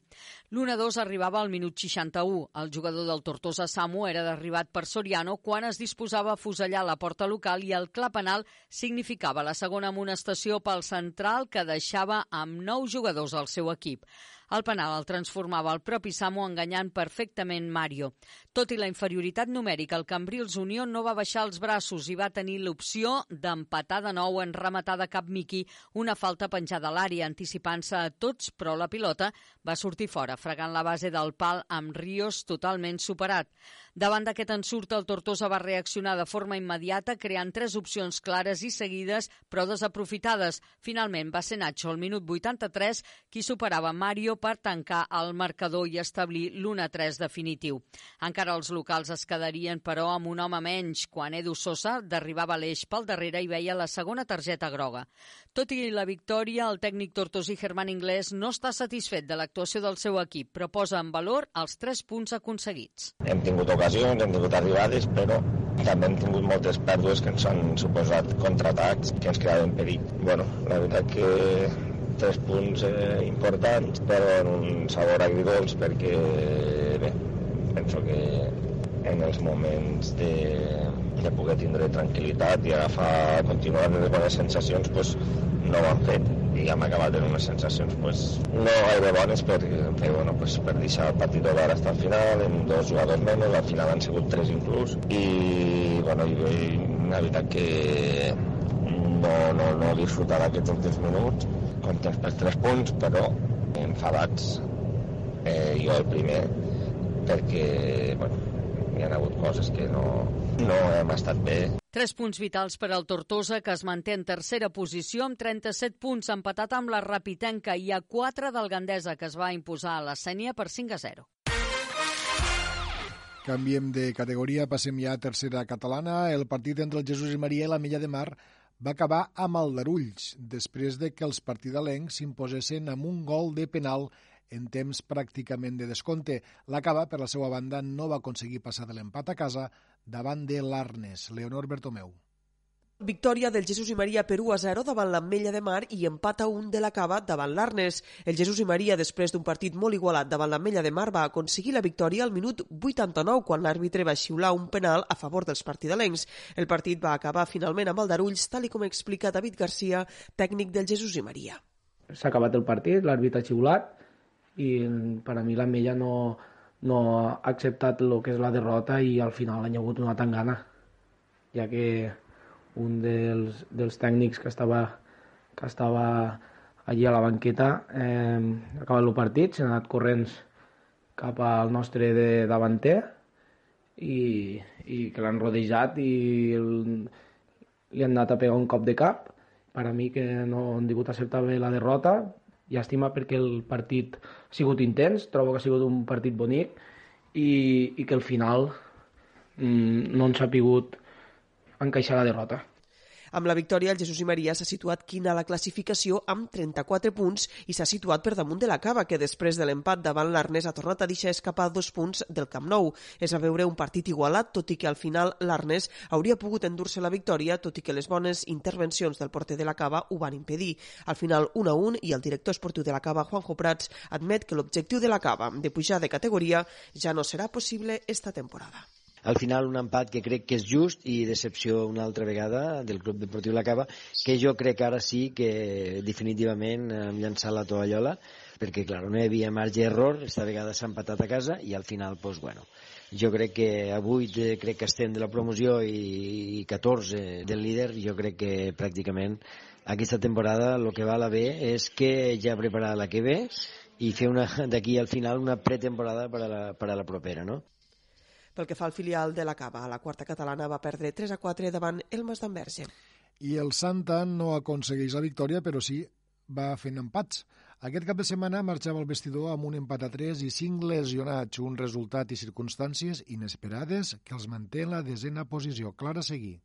L'1-2 arribava al minut 61. El jugador del Tortosa Samu era derribat per Soriano quan es disposava a fusellar la porta local i el clar penal significava la segona amonestació pel central que deixava amb nou jugadors al seu equip. El penal el transformava el propi Samu enganyant perfectament Mario. Tot i la inferioritat numèrica, el Cambrils Unió no va baixar els braços i va tenir l'opció d'empatar de nou en rematada cap Miqui, una falta penjada a l'àrea, anticipant-se a tots, però la pilota va sortir fora, fregant la base del pal amb Ríos totalment superat. Davant d'aquest ensurt, el Tortosa va reaccionar de forma immediata, creant tres opcions clares i seguides, però desaprofitades. Finalment va ser Nacho, al minut 83, qui superava Mario per tancar el marcador i establir l'1-3 definitiu. Encara els locals es quedarien, però, amb un home menys, quan Edu Sosa derribava l'eix pel darrere i veia la segona targeta groga. Tot i la victòria, el tècnic tortosí Germán Inglés no està satisfet de l'actuació del seu equip, però posa en valor els tres punts aconseguits. Hem tingut ocasions, hem tingut arribades, però també hem tingut moltes pèrdues que ens han suposat contraatacs que ens creaven perill. Bueno, la veritat que tres punts eh, importants, però en un sabor agridolç perquè, bé, penso que en els moments de, de poder tindre tranquil·litat i agafar, continuar amb les bones sensacions, pues, no ho han fet i hem acabat en unes sensacions pues, no gaire bones per, per, bueno, pues, per deixar el partit obert fins al final, amb dos jugadors menys, al final han sigut tres inclús, i, bueno, i, i la veritat que no, no, no disfrutar d'aquests últims minuts, contents pels tres punts, però enfadats, eh, jo el primer, perquè, bueno, hi ha hagut coses que no, no hem estat bé. Tres punts vitals per al Tortosa, que es manté en tercera posició amb 37 punts, empatat amb la Rapitenca i a 4 del Gandesa, que es va imposar a la Sènia per 5 a 0. Canviem de categoria, passem ja a tercera catalana. El partit entre el Jesús i Maria i la Mella de Mar va acabar amb el Darulls, després de que els partidalencs s'imposessin amb un gol de penal en temps pràcticament de descompte. La Cava, per la seva banda, no va aconseguir passar de l'empat a casa davant de l'Arnes. Leonor Bertomeu. Victòria del Jesús i Maria per 1 a 0 davant la Mella de Mar i empat a 1 de la Cava davant l'Arnes. El Jesús i Maria, després d'un partit molt igualat davant la Mella de Mar, va aconseguir la victòria al minut 89 quan l'àrbitre va xiular un penal a favor dels partidalencs. El partit va acabar finalment amb el Darulls, tal com explica David Garcia, tècnic del Jesús i Maria. S'ha acabat el partit, l'àrbitre ha xiulat i per a mi la Mella no, no ha acceptat el que és la derrota i al final ha hagut una tangana, ja que un dels, dels tècnics que estava, que estava allí a la banqueta eh, ha acabat el partit, s'ha anat corrents cap al nostre de davanter i, i que l'han rodejat i el, li han anat a pegar un cop de cap. Per a mi que no han digut acceptar bé la derrota llàstima perquè el partit ha sigut intens, trobo que ha sigut un partit bonic i, i que al final mm, no ens ha pogut encaixar la derrota. Amb la victòria, el Jesús i Maria s'ha situat quina a la classificació amb 34 punts i s'ha situat per damunt de la Cava, que després de l'empat davant l'Arnès ha tornat a deixar escapar dos punts del Camp Nou. És a veure un partit igualat, tot i que al final l'Arnès hauria pogut endur-se la victòria, tot i que les bones intervencions del porter de la Cava ho van impedir. Al final, 1 a 1, i el director esportiu de la Cava, Juanjo Prats, admet que l'objectiu de la Cava de pujar de categoria ja no serà possible esta temporada al final un empat que crec que és just i decepció una altra vegada del Club Deportiu La Cava, que jo crec que ara sí que definitivament hem llançat la tovallola, perquè clar, no hi havia marge d'error, esta vegada s'ha empatat a casa i al final, doncs, bueno, jo crec que a 8 crec que estem de la promoció i 14 del líder, jo crec que pràcticament aquesta temporada el que va a la és que ja preparar la que ve i fer d'aquí al final una pretemporada per a la, per a la propera, no? Pel que fa al filial de la Cava, la quarta catalana va perdre 3 a 4 davant el Mas d'Anverge. I el Santa no aconsegueix la victòria, però sí va fent empats. Aquest cap de setmana marxava al vestidor amb un empat a 3 i 5 lesionats, un resultat i circumstàncies inesperades que els manté en la desena posició. Clara seguir.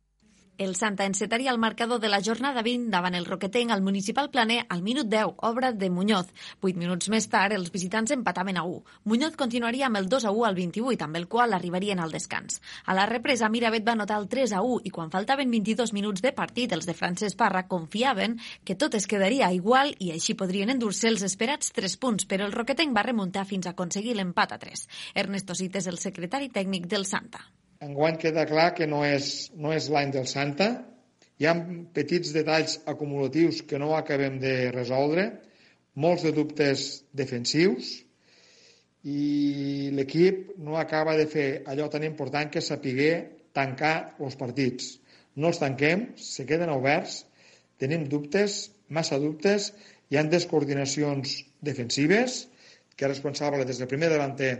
El Santa encetaria el marcador de la jornada 20 davant el Roquetenc al municipal planer al minut 10, obra de Muñoz. Vuit minuts més tard, els visitants empataven a 1. Muñoz continuaria amb el 2 a 1 al 28, amb el qual arribarien al descans. A la represa, Miravet va anotar el 3 a 1 i quan faltaven 22 minuts de partit, els de Francesc Parra confiaven que tot es quedaria igual i així podrien endur-se els esperats 3 punts, però el Roquetenc va remuntar fins a aconseguir l'empat a 3. Ernesto Cit és el secretari tècnic del Santa. Enguany queda clar que no és, no és l'any del Santa. Hi ha petits detalls acumulatius que no acabem de resoldre, molts de dubtes defensius i l'equip no acaba de fer allò tan important que sapiguer tancar els partits. No els tanquem, se queden oberts, tenim dubtes, massa dubtes, hi han descoordinacions defensives, que és responsable des del primer delanter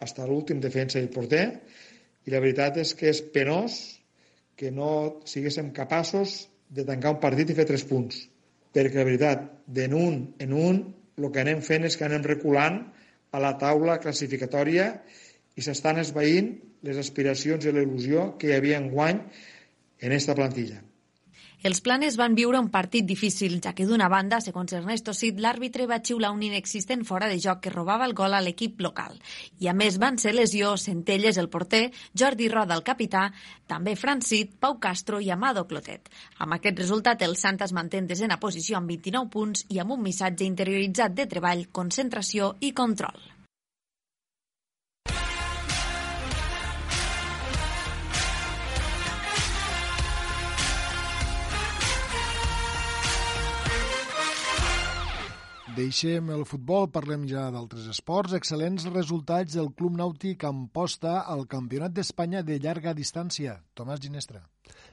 fins a l'últim defensa i porter, i la veritat és que és penós que no siguéssim capaços de tancar un partit i fer tres punts. Perquè la veritat, d'en un en un, el que anem fent és que anem reculant a la taula classificatòria i s'estan esvaint les aspiracions i l'il·lusió que hi havia en guany en aquesta plantilla. Els planes van viure un partit difícil, ja que d'una banda, segons Ernesto Cid, l'àrbitre va xiular un inexistent fora de joc que robava el gol a l'equip local. I a més van ser lesió Centelles, el porter, Jordi Roda, el capità, també Francit, Pau Castro i Amado Clotet. Amb aquest resultat, el Sant es manté en desena posició amb 29 punts i amb un missatge interioritzat de treball, concentració i control. Deixem el futbol, parlem ja d'altres esports. Excel·lents resultats del Club Nàutic Amposta al Campionat d'Espanya de llarga distància. Tomàs Ginestra.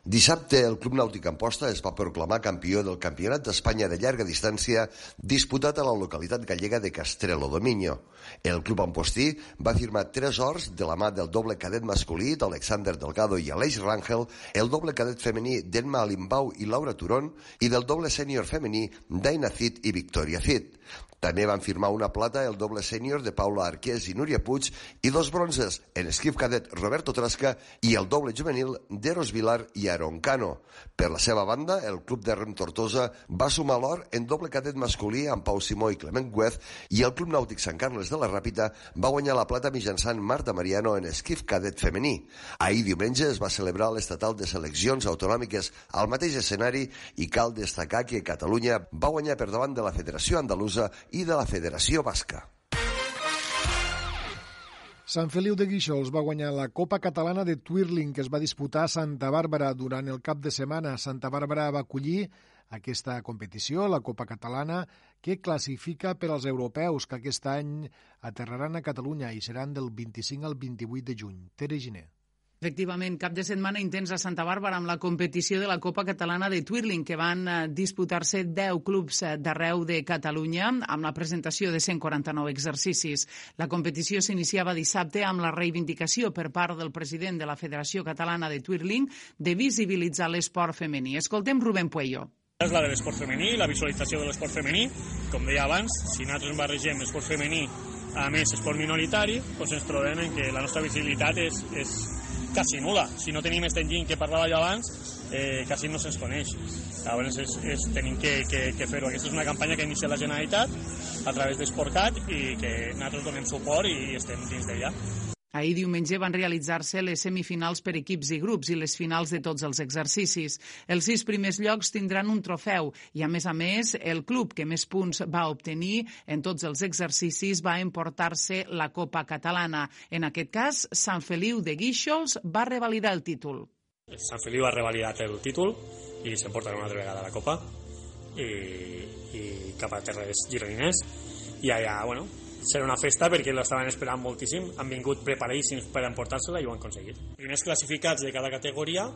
Dissabte, el Club Nàutic Amposta es va proclamar campió del Campionat d'Espanya de llarga distància disputat a la localitat gallega de Castrelo Dominio. El club ampostí va firmar tres hors de la mà del doble cadet masculí d'Alexander Delgado i Aleix Rangel, el doble cadet femení d'Enma Alimbau i Laura Turón i del doble sènior femení d'Aina Cid i Victoria Cid. També van firmar una plata el doble sènior de Paula Arqués i Núria Puig i dos bronzes en esquif cadet Roberto Trasca i el doble juvenil d'Eros Vilar i Aaron Cano. Per la seva banda, el club de Rem Tortosa va sumar l'or en doble cadet masculí amb Pau Simó i Clement Güez i el Club Nàutic Sant Carles de la Ràpita va guanyar la plata mitjançant Marta Mariano en esquif cadet femení. Ahir diumenge es va celebrar l'estatal de seleccions autonòmiques al mateix escenari i cal destacar que Catalunya va guanyar per davant de la Federació Andalusa i de la Federació Basca. Sant Feliu de Guíxols va guanyar la Copa Catalana de Twirling que es va disputar a Santa Bàrbara durant el cap de setmana. Santa Bàrbara va acollir aquesta competició, la Copa Catalana, que classifica per als europeus que aquest any aterraran a Catalunya i seran del 25 al 28 de juny. Tere Giner. Efectivament, cap de setmana intens a Santa Bàrbara amb la competició de la Copa Catalana de Twirling, que van eh, disputar-se 10 clubs eh, d'arreu de Catalunya amb la presentació de 149 exercicis. La competició s'iniciava dissabte amb la reivindicació per part del president de la Federació Catalana de Twirling de visibilitzar l'esport femení. Escoltem Rubén Puello. És la de l'esport femení, la visualització de l'esport femení. Com deia abans, si nosaltres barregem esport femení a més esport minoritari, doncs ens trobem en que la nostra visibilitat és, és quasi nula. Si no tenim este enginy que parlava jo abans, eh, quasi no se'ns coneix. Llavors és, és, tenim que, que, que fer-ho. Aquesta és una campanya que ha iniciat la Generalitat a través d'Esportcat i que nosaltres donem suport i estem dins d'ella. Ahir diumenge van realitzar-se les semifinals per equips i grups i les finals de tots els exercicis. Els sis primers llocs tindran un trofeu i, a més a més, el club que més punts va obtenir en tots els exercicis va emportar-se la Copa Catalana. En aquest cas, Sant Feliu de Guíxols va revalidar el títol. Sant Feliu ha revalidat el títol i s'emporta una altra vegada la Copa i, i cap a terres gironines i allà, bueno, serà una festa perquè l'estaven esperant moltíssim, han vingut preparadíssims per emportar-se-la i ho han aconseguit. Primers classificats de cada categoria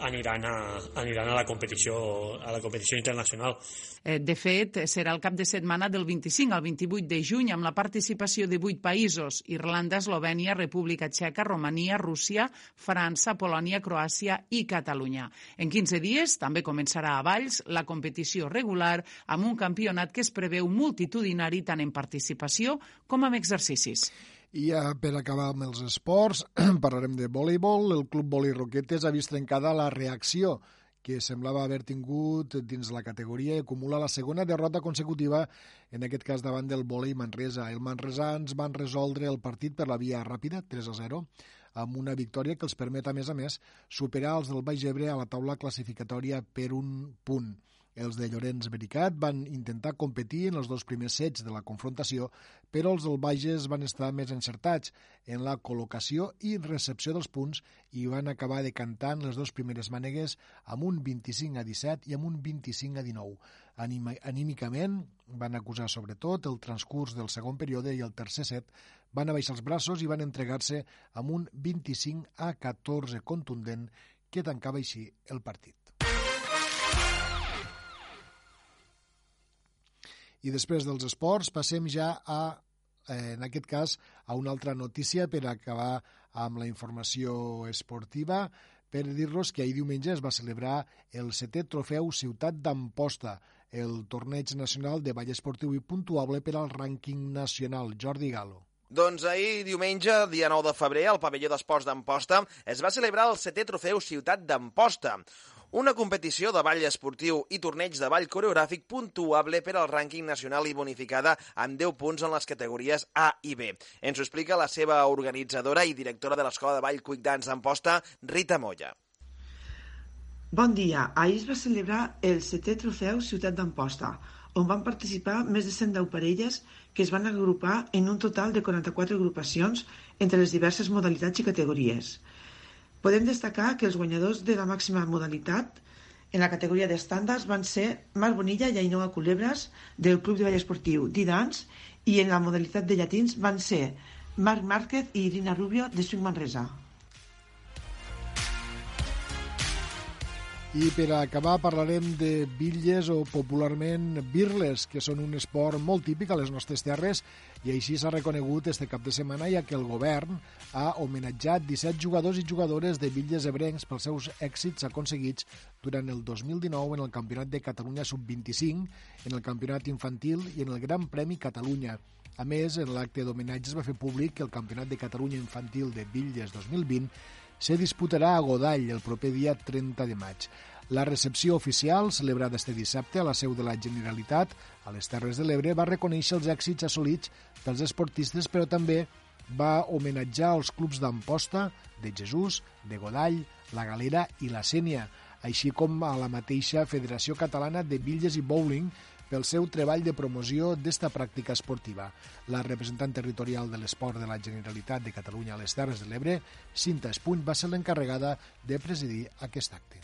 aniran a, aniran a la competició a la competició internacional. Eh, de fet, serà el cap de setmana del 25 al 28 de juny amb la participació de vuit països, Irlanda, Eslovènia, República Txeca, Romania, Rússia, França, Polònia, Croàcia i Catalunya. En 15 dies també començarà a Valls la competició regular amb un campionat que es preveu multitudinari tant en participació com amb exercicis. I ja per acabar amb els esports, <clears throat> parlarem de voleibol. El Club Voli Roquetes ha vist trencada la reacció que semblava haver tingut dins la categoria i acumula la segona derrota consecutiva, en aquest cas davant del volei Manresa. El Manresans van resoldre el partit per la via ràpida, 3 a 0, amb una victòria que els permet, a més a més, superar els del Baix Ebre a la taula classificatòria per un punt. Els de Llorenç Bericat van intentar competir en els dos primers sets de la confrontació, però els del Bages van estar més encertats en la col·locació i recepció dels punts i van acabar decantant les dues primeres mànegues amb un 25 a 17 i amb un 25 a 19. Anima, anímicament van acusar sobretot el transcurs del segon període i el tercer set van abaixar els braços i van entregar-se amb un 25 a 14 contundent que tancava així el partit. I després dels esports passem ja a, eh, en aquest cas, a una altra notícia per acabar amb la informació esportiva per dir-los que ahir diumenge es va celebrar el setè trofeu Ciutat d'Amposta, el torneig nacional de ball esportiu i puntuable per al rànquing nacional. Jordi Galo. Doncs ahir, diumenge, dia 9 de febrer, al pavelló d'esports d'Amposta, es va celebrar el setè trofeu Ciutat d'Amposta, una competició de ball esportiu i torneig de ball coreogràfic puntuable per al rànquing nacional i bonificada amb 10 punts en les categories A i B. Ens ho explica la seva organitzadora i directora de l'Escola de Ball Quick Dance d'Amposta, Rita Molla. Bon dia. Ahir es va celebrar el setè trofeu Ciutat d'Amposta, on van participar més de 110 parelles que es van agrupar en un total de 44 agrupacions entre les diverses modalitats i categories. Podem destacar que els guanyadors de la màxima modalitat en la categoria d'estàndards van ser Marc Bonilla i Ainhoa Culebres del Club de Ball Esportiu Didans i en la modalitat de llatins van ser Marc Márquez i Irina Rubio de Swing Manresa. I per acabar parlarem de bitlles o popularment birles, que són un esport molt típic a les nostres terres i així s'ha reconegut este cap de setmana ja que el govern ha homenatjat 17 jugadors i jugadores de bitlles ebrencs pels seus èxits aconseguits durant el 2019 en el Campionat de Catalunya Sub-25, en el Campionat Infantil i en el Gran Premi Catalunya. A més, en l'acte d'homenatge es va fer públic que el Campionat de Catalunya Infantil de Bitlles 2020 se disputarà a Godall el proper dia 30 de maig. La recepció oficial, celebrada este dissabte a la seu de la Generalitat, a les Terres de l'Ebre, va reconèixer els èxits assolits pels esportistes, però també va homenatjar els clubs d'Amposta, de Jesús, de Godall, la Galera i la Sènia, així com a la mateixa Federació Catalana de Bitlles i Bowling, pel seu treball de promoció d'esta pràctica esportiva. La representant territorial de l'esport de la Generalitat de Catalunya a les Terres de l'Ebre, Cinta Espuny, va ser l'encarregada de presidir aquest acte.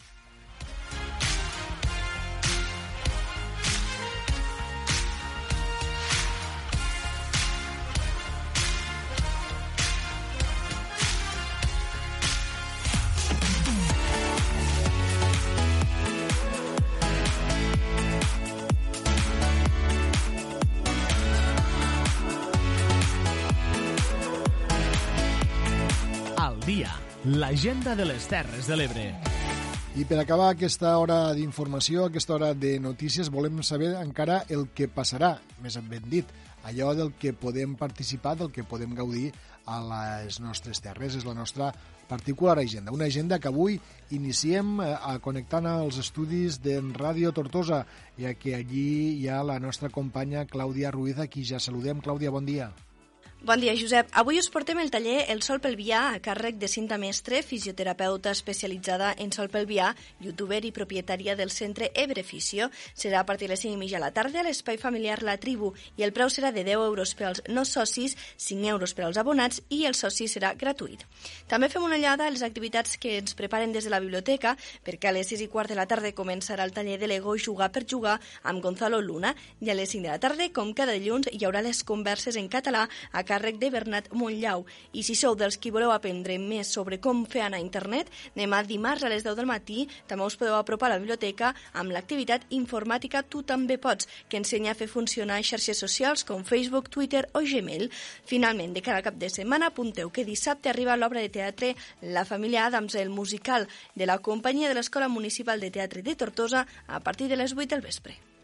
L'agenda de les Terres de l'Ebre. I per acabar aquesta hora d'informació, aquesta hora de notícies, volem saber encara el que passarà, més ben dit, allò del que podem participar, del que podem gaudir a les nostres terres. És la nostra particular agenda. Una agenda que avui iniciem eh, a connectant als estudis de Ràdio Tortosa, ja que allí hi ha la nostra companya Clàudia Ruiz, a qui ja saludem. Clàudia, bon dia. Bon dia, Josep. Avui us portem el taller El Sol Pelvià a càrrec de Cinta Mestre, fisioterapeuta especialitzada en sol pelvià, youtuber i propietària del centre Ebreficio. Serà a partir de les 5 i mitja a la tarda a l'espai familiar La Tribu i el preu serà de 10 euros per als no socis, 5 euros per als abonats i el soci serà gratuït. També fem una llada a les activitats que ens preparen des de la biblioteca perquè a les 6 i quart de la tarda començarà el taller de Lego Jugar per Jugar amb Gonzalo Luna i a les 5 de la tarda, com cada dilluns, hi haurà les converses en català a càrrec de Bernat Montllau. I si sou dels qui voleu aprendre més sobre com fer anar a internet, demà dimarts a les 10 del matí també us podeu apropar a la biblioteca amb l'activitat informàtica Tu també pots, que ensenya a fer funcionar xarxes socials com Facebook, Twitter o Gmail. Finalment, de cada cap de setmana, apunteu que dissabte arriba l'obra de teatre La família Adams, el musical de la companyia de l'Escola Municipal de Teatre de Tortosa a partir de les 8 del vespre.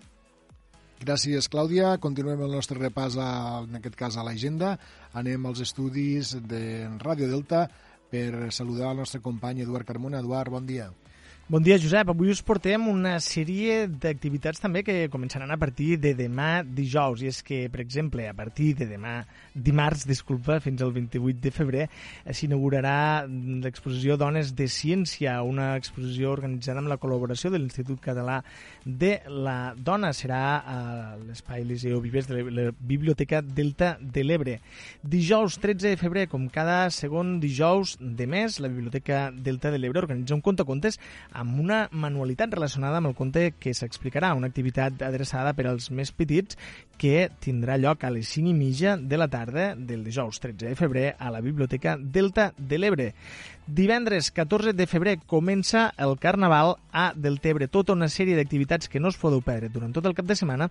Gràcies, Clàudia. Continuem el nostre repàs, a, en aquest cas, a l'agenda. Anem als estudis de Ràdio Delta per saludar el nostre company Eduard Carmona. Eduard, bon dia. Bon dia, Josep. Avui us portem una sèrie d'activitats també que començaran a partir de demà dijous. I és que, per exemple, a partir de demà dimarts, disculpa, fins al 28 de febrer, s'inaugurarà l'exposició Dones de Ciència, una exposició organitzada amb la col·laboració de l'Institut Català de la Dona. Serà a l'Espai Eliseo Vives de la Biblioteca Delta de l'Ebre. Dijous 13 de febrer, com cada segon dijous de mes, la Biblioteca Delta de l'Ebre organitza un conte-contes amb una manualitat relacionada amb el conte que s'explicarà, una activitat adreçada per als més petits que tindrà lloc a les 5 i mitja de la tarda del dijous 13 de febrer a la Biblioteca Delta de l'Ebre. Divendres 14 de febrer comença el Carnaval a Deltebre, tota una sèrie d'activitats que no es podeu perdre durant tot el cap de setmana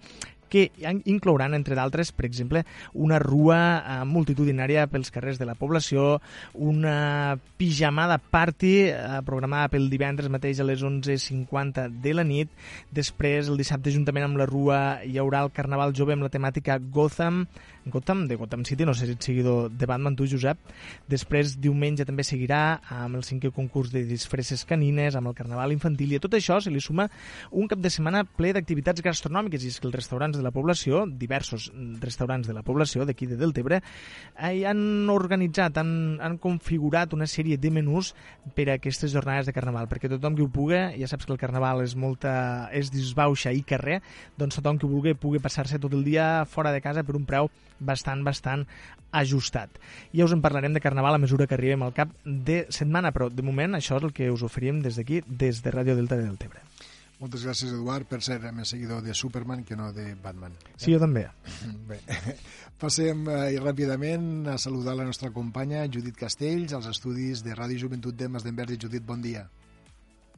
que inclouran, entre d'altres, per exemple, una rua eh, multitudinària pels carrers de la població, una pijamada party eh, programada pel divendres mateix a les 11.50 de la nit. Després, el dissabte, juntament amb la rua, hi haurà el Carnaval Jove amb la temàtica Gotham, Gotham, de Gotham City, no sé si ets seguidor de Batman, tu, Josep. Després, diumenge també seguirà amb el cinquè concurs de disfresses canines, amb el Carnaval infantil, i a tot això se li suma un cap de setmana ple d'activitats gastronòmiques, i és que els restaurants de la població, diversos restaurants de la població d'aquí de Deltebre, eh, han organitzat, han, han configurat una sèrie de menús per a aquestes jornades de Carnaval, perquè tothom que ho pugui, ja saps que el Carnaval és molta és disbauxa i carrer, doncs tothom que ho vulgui pugui passar-se tot el dia fora de casa per un preu bastant, bastant ajustat. Ja us en parlarem de Carnaval a mesura que arribem al cap de setmana, però de moment això és el que us oferim des d'aquí, des de Ràdio Delta de Deltebre. Moltes gràcies, Eduard. Per ser més seguidor de Superman que no de Batman. Sí, jo també. <laughs> Bé, passem eh, ràpidament a saludar la nostra companya Judit Castells, als estudis de Ràdio Joventut de Masdenverge. Judit, bon dia.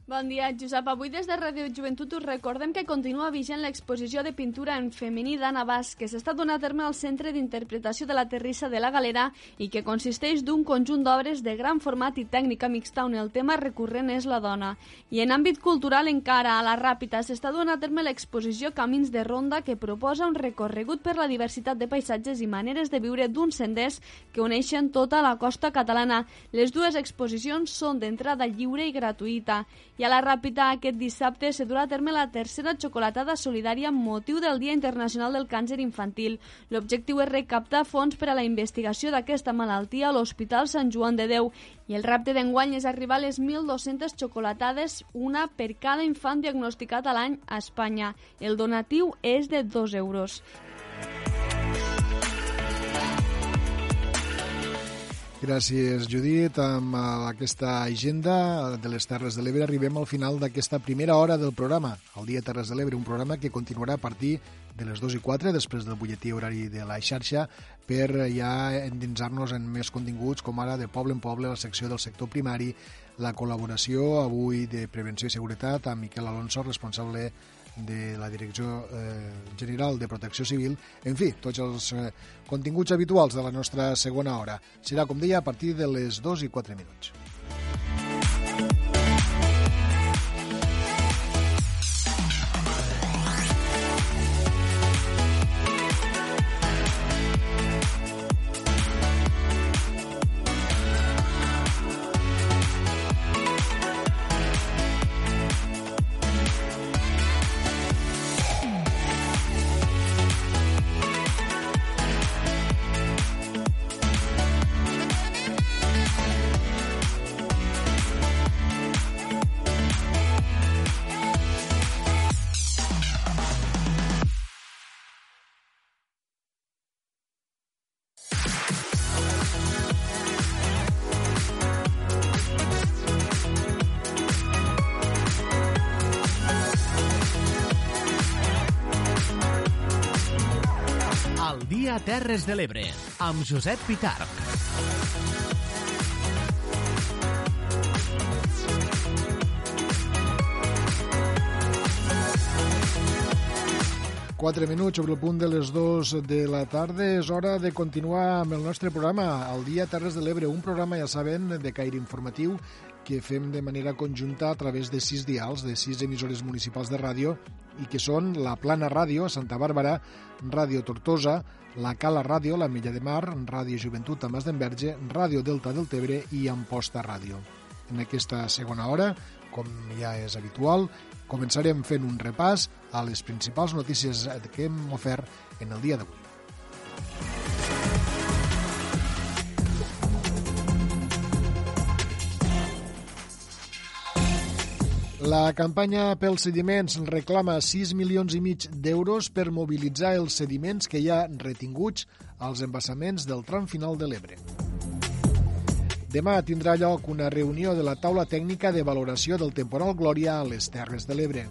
Bon dia, Josep. Avui des de Ràdio Joventut us recordem que continua vigent l'exposició de pintura en femení d'Anna que s'està donant a terme al Centre d'Interpretació de la Terrissa de la Galera i que consisteix d'un conjunt d'obres de gran format i tècnica mixta on el tema recurrent és la dona. I en àmbit cultural encara, a la Ràpita, s'està donant a terme l'exposició Camins de Ronda que proposa un recorregut per la diversitat de paisatges i maneres de viure d'uns senders que uneixen tota la costa catalana. Les dues exposicions són d'entrada lliure i gratuïta i a la Ràpita aquest dissabte se durà a terme la tercera xocolatada solidària amb motiu del Dia Internacional del Càncer Infantil. L'objectiu és recaptar fons per a la investigació d'aquesta malaltia a l'Hospital Sant Joan de Déu i el repte d'enguany és arribar a les 1.200 xocolatades, una per cada infant diagnosticat a l'any a Espanya. El donatiu és de 2 euros. Gràcies, Judit. Amb aquesta agenda de les Terres de l'Ebre arribem al final d'aquesta primera hora del programa, el Dia Terres de l'Ebre, un programa que continuarà a partir de les 2 i 4, després del butlletí horari de la xarxa, per ja endinsar-nos en més continguts, com ara de poble en poble, la secció del sector primari, la col·laboració avui de Prevenció i Seguretat amb Miquel Alonso, responsable de la Direcció eh, General de Protecció Civil, en fi, tots els eh, continguts habituals de la nostra segona hora. Serà, com deia, a partir de les 2 i 4 minuts. Terres de l'Ebre, amb Josep Pitarc. Quatre minuts sobre el punt de les dues de la tarda. És hora de continuar amb el nostre programa, el Dia Terres de l'Ebre, un programa, ja saben, de caire informatiu que fem de manera conjunta a través de sis dials, de sis emissores municipals de ràdio, i que són la Plana Ràdio, Santa Bàrbara, Ràdio Tortosa, la Cala Ràdio, la Milla de Mar, Ràdio Joventut a Mas d'Enverge, Ràdio Delta del Tebre i Amposta Ràdio. En aquesta segona hora Com ja és habitual, començarem fent un repàs a les principals notícies que hem ofert en el dia d'avui. La campanya pels sediments reclama 6 milions i mig d'euros per mobilitzar els sediments que hi ha retinguts als embassaments del tram final de l'Ebre. Demà tindrà lloc una reunió de la taula tècnica de valoració del temporal Glòria a les Terres de l'Ebre.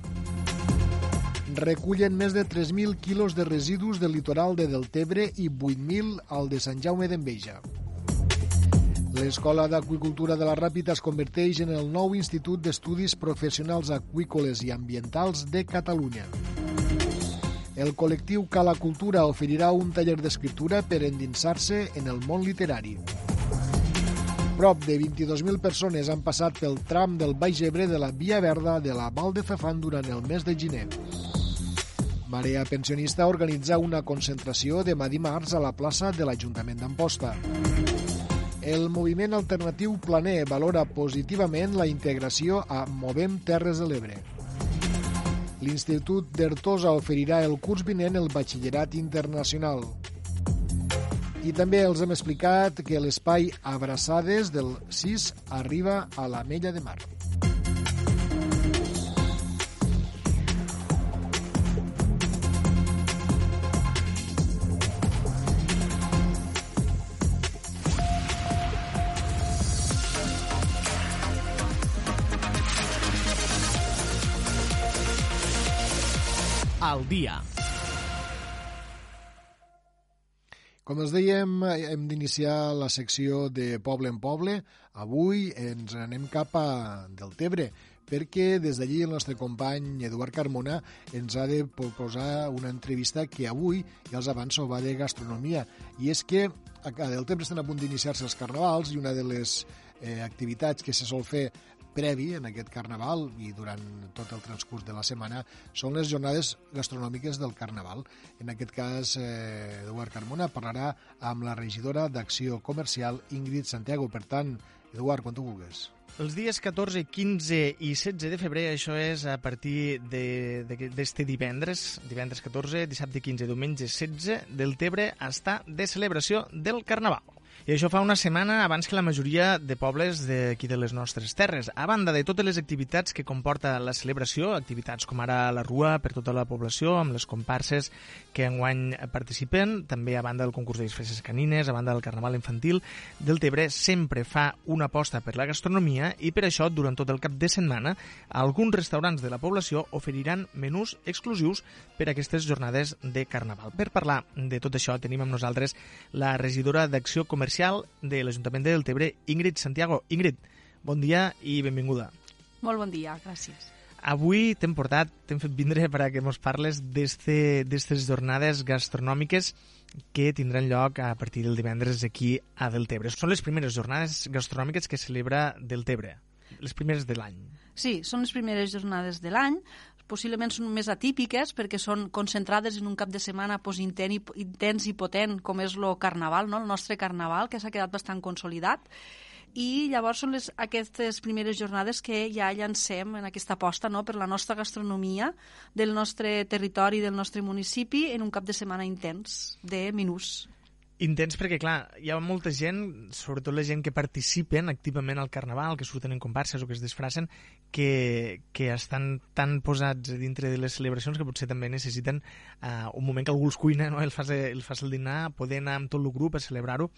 Recullen més de 3.000 quilos de residus del litoral de Deltebre i 8.000 al de Sant Jaume d'Enveja. L'Escola d'Aquicultura de la Ràpita es converteix en el nou Institut d'Estudis Professionals Aquícoles i Ambientals de Catalunya. El col·lectiu Cala Cultura oferirà un taller d'escriptura per endinsar-se en el món literari. Prop de 22.000 persones han passat pel tram del Baix Ebre de la Via Verda de la Val de Fefan durant el mes de gener. Marea Pensionista organitza una concentració demà dimarts a la plaça de l'Ajuntament d'Amposta. El moviment alternatiu Planer valora positivament la integració a Movem Terres de l'Ebre. L'Institut d'Ertosa oferirà el curs vinent el batxillerat internacional. I també els hem explicat que l'espai Abraçades del 6 arriba a la Mella de Mar. Al dia. Com els dèiem, hem d'iniciar la secció de Poble en Poble. Avui ens anem cap a Deltebre, perquè des d'allí el nostre company Eduard Carmona ens ha de proposar una entrevista que avui, ja els avanço, va de gastronomia. I és que a Deltebre estan a punt d'iniciar-se els carnavals i una de les eh, activitats que se sol fer previ en aquest carnaval i durant tot el transcurs de la setmana són les jornades gastronòmiques del carnaval. En aquest cas, eh, Eduard Carmona parlarà amb la regidora d'Acció Comercial, Ingrid Santiago. Per tant, Eduard, quan tu vulguis. Els dies 14, 15 i 16 de febrer, això és a partir d'este divendres, divendres 14, dissabte 15, diumenge 16, del Tebre està de celebració del Carnaval. I això fa una setmana abans que la majoria de pobles d'aquí de les nostres terres. A banda de totes les activitats que comporta la celebració, activitats com ara la rua per tota la població, amb les comparses que enguany participen, també a banda del concurs de disfresses canines, a banda del carnaval infantil, del Tebre sempre fa una aposta per la gastronomia i per això, durant tot el cap de setmana, alguns restaurants de la població oferiran menús exclusius per a aquestes jornades de carnaval. Per parlar de tot això tenim amb nosaltres la regidora d'Acció Comercial comercial de l'Ajuntament de Deltebre, Ingrid Santiago. Ingrid, bon dia i benvinguda. Molt bon dia, gràcies. Avui t'hem portat, t'hem fet vindre per a que mos parles d'aquestes jornades gastronòmiques que tindran lloc a partir del divendres aquí a Deltebre. Són les primeres jornades gastronòmiques que celebra Deltebre, les primeres de l'any. Sí, són les primeres jornades de l'any possiblement són més atípiques perquè són concentrades en un cap de setmana pues, intens, i, intens i potent com és el carnaval, no? el nostre carnaval, que s'ha quedat bastant consolidat i llavors són les, aquestes primeres jornades que ja llancem en aquesta aposta no? per la nostra gastronomia del nostre territori, del nostre municipi, en un cap de setmana intens de menús. Intens perquè, clar, hi ha molta gent, sobretot la gent que participen activament al Carnaval, que surten en comparses o que es disfracen, que, que estan tan posats dintre de les celebracions que potser també necessiten uh, un moment que algú els cuina, no? el, fas, el fas el dinar, poder anar amb tot el grup a celebrar-ho.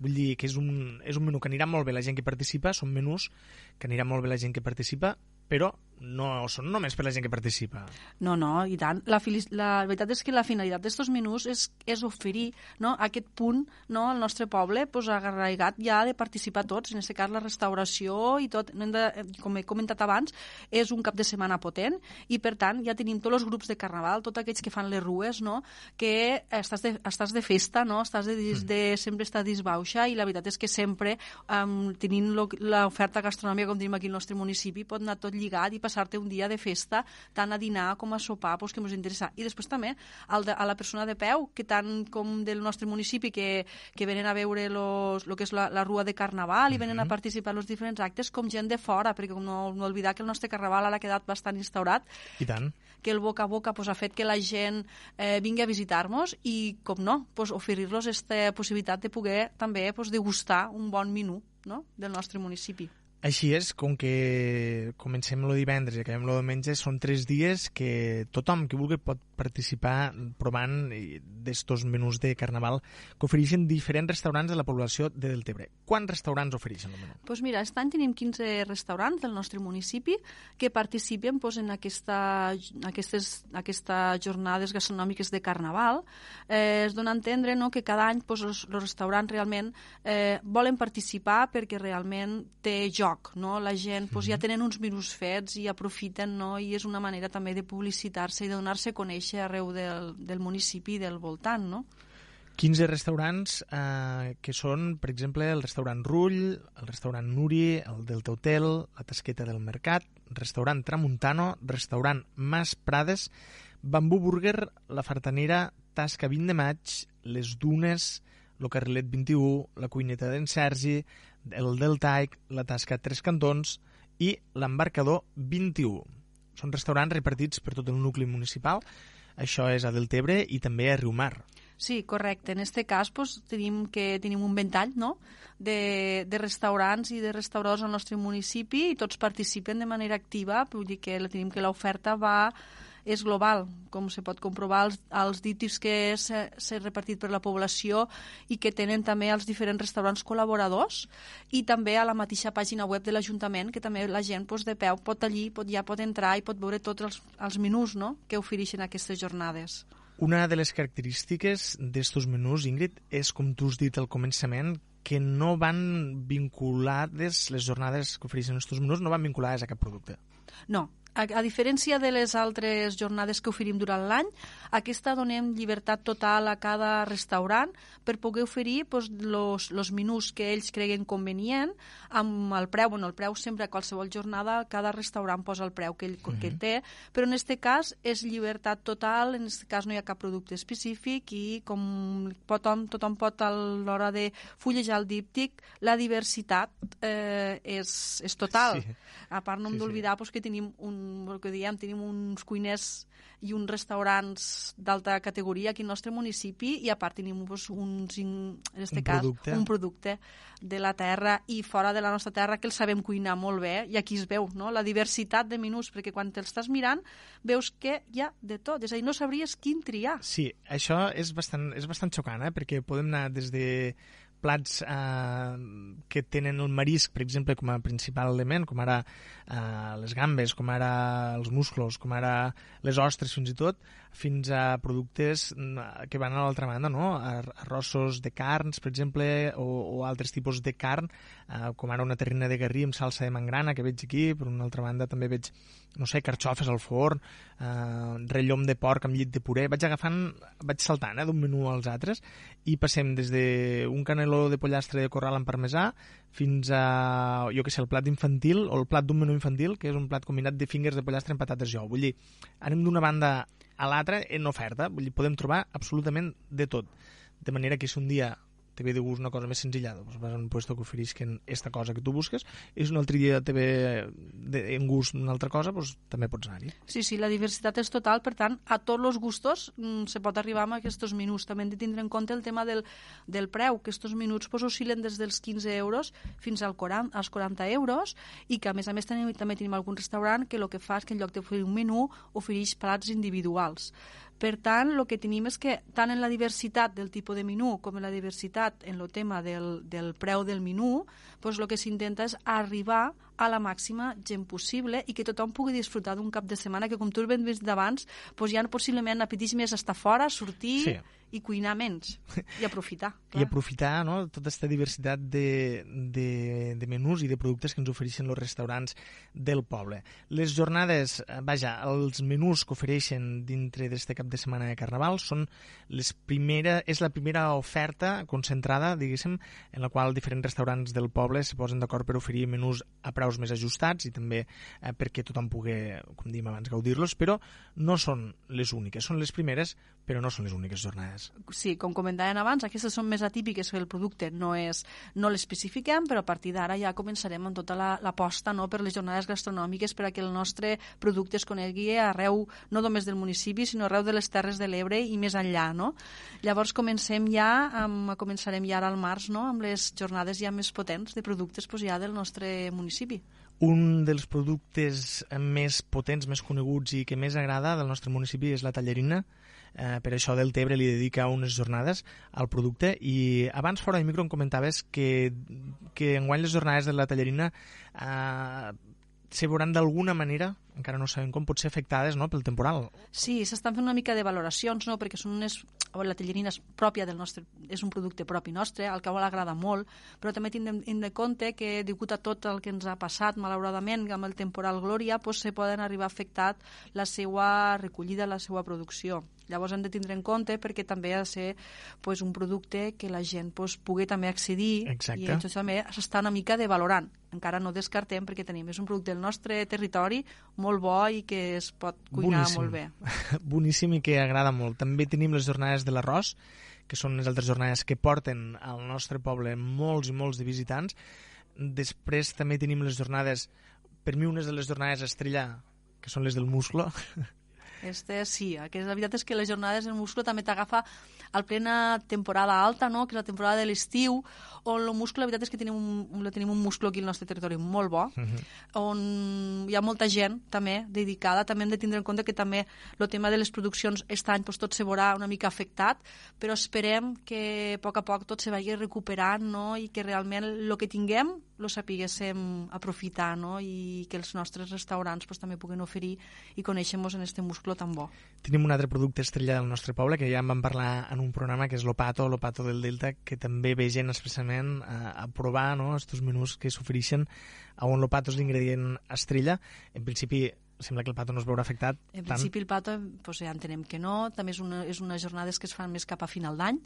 Vull dir que és un, és un menú que anirà molt bé la gent que participa, són menús que anirà molt bé la gent que participa, però no són només per la gent que participa. No, no, i tant. La, la veritat és que la finalitat d'aquests menús és, és oferir no, aquest punt no, al nostre poble pues, agarraigat ja de participar tots, en aquest cas la restauració i tot, no de, com he comentat abans, és un cap de setmana potent i per tant ja tenim tots els grups de carnaval, tots aquells que fan les rues, no, que estàs de, estàs de festa, no, estàs de, de, mm. de sempre estar disbauxa i la veritat és que sempre um, tenint l'oferta gastronòmica com tenim aquí al nostre municipi pot anar tot lligat i passar-te un dia de festa, tant a dinar com a sopar, pues, que ens interessa. I després també al de, a la persona de peu, que tant com del nostre municipi, que, que venen a veure los, lo que és la, la rua de Carnaval i venen a participar en els diferents actes, com gent de fora, perquè no, no oblidar que el nostre Carnaval ara ha quedat bastant instaurat. I tant que el boca a boca pues, ha fet que la gent eh, vingui a visitar-nos i, com no, pues, oferir-los aquesta possibilitat de poder també pues, degustar un bon menú no? del nostre municipi. Així és, com que comencem el divendres i acabem el diumenge, són tres dies que tothom que vulgui pot participar provant d'estos menús de carnaval que ofereixen diferents restaurants de la població de Deltebre. Quants restaurants ofereixen el menú? Pues mira, aquest any tenim 15 restaurants del nostre municipi que participen pues, en aquesta, aquestes, aquestes jornades gastronòmiques de carnaval. Eh, es dona a entendre no, que cada any pues, els, els restaurants realment eh, volen participar perquè realment té joc joc, no? La gent pues, ja mhm. tenen uns menús fets i aprofiten, no? I és una manera també de publicitar-se i de donar-se a conèixer arreu del, del municipi i del voltant, no? 15 restaurants eh, que són, per exemple, el restaurant Rull, el restaurant Nuri, el Delta Hotel, la Tasqueta del Mercat, restaurant Tramuntano, restaurant Mas Prades, Bambú Burger, la Fartanera, Tasca 20 de maig, les Dunes, el Carrilet 21, la Cuineta d'en Sergi, el Deltaic, la Tasca Tres Cantons i l'Embarcador 21. Són restaurants repartits per tot el nucli municipal. Això és a Deltebre i també a Riumar. Sí, correcte. En aquest cas pues, tenim, que tenim un ventall no? de, de restaurants i de restauradors al nostre municipi i tots participen de manera activa, vull dir que tenim que l'oferta va és global, com se pot comprovar els, els díptics que s'ha repartit per la població i que tenen també els diferents restaurants col·laboradors i també a la mateixa pàgina web de l'Ajuntament que també la gent doncs, de peu pot allí, pot, ja pot entrar i pot veure tots els, els menús no? que ofereixen aquestes jornades. Una de les característiques d'estos menús, Ingrid, és, com tu has dit al començament, que no van vinculades, les jornades que ofereixen aquests menús no van vinculades a cap producte. No, a, a diferència de les altres jornades que oferim durant l'any, aquesta donem llibertat total a cada restaurant per poder oferir pues, los, los menús que ells creguen convenient amb el preu. Bueno, el preu sempre a qualsevol jornada, cada restaurant posa el preu que ell uh -huh. que té, però en aquest cas és llibertat total, en aquest cas no hi ha cap producte específic i com tothom, tothom pot a l'hora de fullejar el díptic, la diversitat eh, és, és total. Sí. A part no hem sí, d'oblidar sí. pues, que tenim un el que diem, tenim uns cuiners i uns restaurants d'alta categoria aquí al nostre municipi i a part tenim pues, uns, en este un cas, producte. un producte de la terra i fora de la nostra terra que el sabem cuinar molt bé i aquí es veu no? la diversitat de menús perquè quan te'ls estàs mirant veus que hi ha de tot, és a dir, no sabries quin triar. Sí, això és bastant, és bastant xocant, eh? perquè podem anar des de plats eh, que tenen el marisc, per exemple, com a principal element, com ara eh, les gambes, com ara els musclos, com ara les ostres fins i tot, fins a productes mm, que van a l'altra banda, no? arrossos de carns, per exemple, o, o altres tipus de carn, eh, com ara una terrina de garrí amb salsa de mangrana que veig aquí, per una altra banda també veig, no sé, carxofes al forn, eh, rellom de porc amb llit de puré, vaig agafant, vaig saltant eh, d'un menú als altres i passem des d'un caneló de pollastre de corral amb parmesà fins a, jo que sé, el plat infantil o el plat d'un menú infantil, que és un plat combinat de fingers de pollastre amb patates jou. Vull dir, anem d'una banda a l'altra en oferta. Vull dir, podem trobar absolutament de tot. De manera que si un dia te ve de gust una cosa més senzilla, doncs vas a un puesto que oferisquen esta cosa que tu busques, si un altre dia te ve de, en gust una altra cosa, doncs també pots anar-hi. Sí, sí, la diversitat és total, per tant, a tots els gustos mm, se pot arribar amb aquests minuts. També hem de tindre en compte el tema del, del preu, que aquests minuts pues, oscil·len des dels 15 euros fins al 40, als 40 euros i que, a més a més, tenim, també tenim algun restaurant que el que fa és que en lloc d'oferir un menú ofereix plats individuals. Per tant, el que tenim és que tant en la diversitat del tipus de menú com en la diversitat en el tema del, del preu del menú, doncs el que s'intenta és arribar a la màxima gent possible i que tothom pugui disfrutar d'un cap de setmana que, com tu ben vist d'abans, doncs ja possiblement apeteix més estar fora, sortir... Sí i cuinar menys i aprofitar. <laughs> Clar. I aprofitar no, tota aquesta diversitat de, de, de menús i de productes que ens ofereixen els restaurants del poble. Les jornades, eh, vaja, els menús que ofereixen dintre d'aquest cap de setmana de Carnaval són les primera, és la primera oferta concentrada, diguéssim, en la qual diferents restaurants del poble se posen d'acord per oferir menús a preu preus més ajustats i també eh, perquè tothom pugui, com dèiem abans, gaudir-los, però no són les úniques, són les primeres, però no són les úniques jornades. Sí, com comentaven abans, aquestes són més atípiques que el producte no és no l'especifiquem, però a partir d'ara ja començarem amb tota l'aposta la, no, per les jornades gastronòmiques per a que el nostre producte es conegui arreu, no només del municipi, sinó arreu de les Terres de l'Ebre i més enllà. No? Llavors comencem ja, amb, començarem ja ara al març no, amb les jornades ja més potents de productes pues, ja del nostre municipi. Un dels productes més potents, més coneguts i que més agrada del nostre municipi és la tallerina, eh, per això del Tebre li dedica unes jornades al producte i abans fora de micro em comentaves que, que enguany les jornades de la tallerina eh, se veuran d'alguna manera, encara no sabem com, pot ser afectades no, pel temporal. Sí, s'estan fent una mica de valoracions, no? perquè són unes, la tallerina és pròpia del nostre, és un producte propi nostre, al que agrada molt, però també tindrem in de compte que, degut a tot el que ens ha passat, malauradament, amb el temporal Glòria, pues, se poden arribar a afectar la seva recollida, la seva producció. Llavors hem de tindre en compte perquè també ha de ser pues, un producte que la gent pues, pugui també accedir Exacte. i això també s'està una mica de valorant. Encara no descartem perquè tenim és un producte del nostre territori molt bo i que es pot cuinar Boníssim. molt bé. <laughs> Boníssim i que agrada molt. També tenim les jornades de l'arròs, que són les altres jornades que porten al nostre poble molts i molts de visitants. Després també tenim les jornades, per mi unes de les jornades estrella, que són les del musclo, <laughs> Este sí, que la veritat és que les jornades en muscle també t'agafa al plena temporada alta, no? que és la temporada de l'estiu, on el muscle, la veritat és que tenim un, tenim un muscle aquí al nostre territori molt bo, uh Mhm. -huh. on hi ha molta gent també dedicada, també hem de tindre en compte que també el tema de les produccions aquest any doncs, tot se veurà una mica afectat, però esperem que a poc a poc tot se vagi recuperant no? i que realment el que tinguem lo sapiguéssim aprofitar no? i que els nostres restaurants pues, també puguen oferir i conèixer-nos en este muscle tan bo. Tenim un altre producte estrella del nostre poble, que ja en vam parlar en un programa, que és l'Opato, l'Opato del Delta, que també ve gent expressament a, a provar no, estos menús que s'ofereixen, on l'Opato és l'ingredient estrella. En principi, sembla que el pato no es veurà afectat. En tant... principi el pato pues, ja entenem que no, també és una, és unes jornades que es fan més cap a final d'any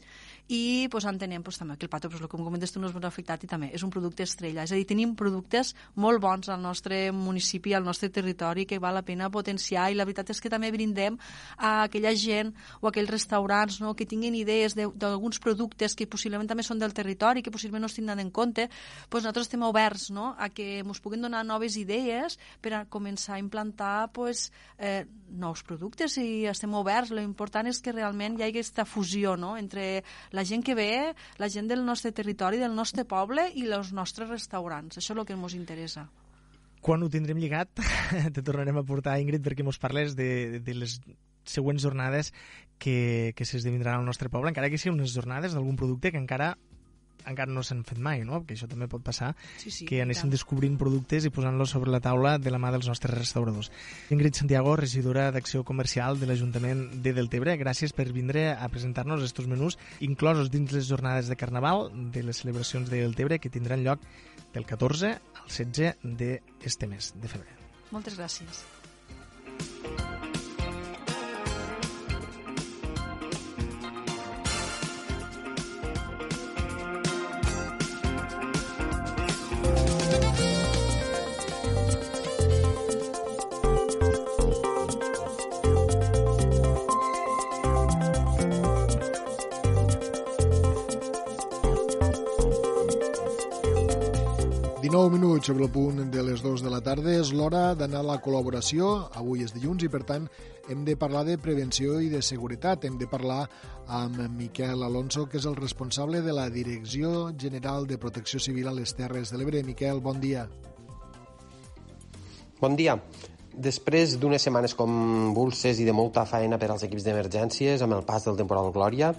i pues, entenem pues, també que el pato, pues, com comentes tu, no es veurà afectat i també és un producte estrella. És a dir, tenim productes molt bons al nostre municipi, al nostre territori, que val la pena potenciar i la veritat és que també brindem a aquella gent o a aquells restaurants no, que tinguin idees d'alguns productes que possiblement també són del territori, que possiblement no es tindran en compte, pues, nosaltres estem oberts no, a que ens puguin donar noves idees per a començar a implantar pues, eh, nous productes i estem oberts. Lo important és que realment hi hagi aquesta fusió no? entre la gent que ve, la gent del nostre territori, del nostre poble i els nostres restaurants. Això és el que ens interessa. Quan ho tindrem lligat, <laughs> te tornarem a portar, Ingrid, perquè mos parles de, de les següents jornades que, que s'esdevindran al nostre poble, encara que siguin unes jornades d'algun producte que encara encara no s'han fet mai, no? Perquè això també pot passar, sí, sí, que anéssim descobrint productes i posant-los sobre la taula de la mà dels nostres restauradors. Ingrid Santiago, regidora d'Acció Comercial de l'Ajuntament de Deltebre, gràcies per vindre a presentar-nos estos menús inclosos dins les jornades de Carnaval de les celebracions de Deltebre que tindran lloc del 14 al 16 d'este mes de febrer. Moltes gràcies. 19 minuts sobre el punt de les 2 de la tarda. És l'hora d'anar a la col·laboració. Avui és dilluns i, per tant, hem de parlar de prevenció i de seguretat. Hem de parlar amb Miquel Alonso, que és el responsable de la Direcció General de Protecció Civil a les Terres de l'Ebre. Miquel, bon dia. Bon dia. Després d'unes setmanes convulses i de molta feina per als equips d'emergències amb el pas del temporal Glòria,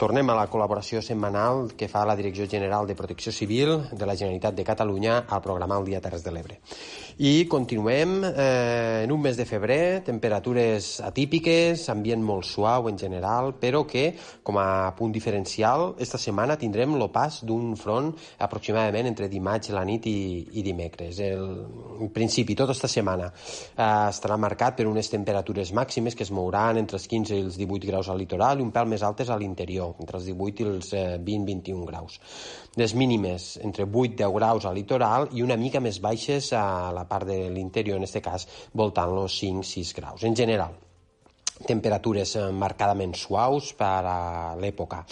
tornem a la col·laboració setmanal que fa la Direcció General de Protecció Civil de la Generalitat de Catalunya al programa El Dia Terres de l'Ebre. I continuem eh, en un mes de febrer, temperatures atípiques, ambient molt suau en general, però que, com a punt diferencial, esta setmana tindrem el pas d'un front aproximadament entre dimarts la nit i, i dimecres. El, en principi, tota esta setmana, eh, estarà marcat per unes temperatures màximes que es mouran entre els 15 i els 18 graus al litoral i un pèl més altes a l'interior, entre els 18 i els eh, 20-21 graus. Les mínimes entre 8-10 graus al litoral i una mica més baixes a la part de l'interior, en aquest cas voltant els 5-6 graus. En general, temperatures eh, marcadament suaus per a l'època.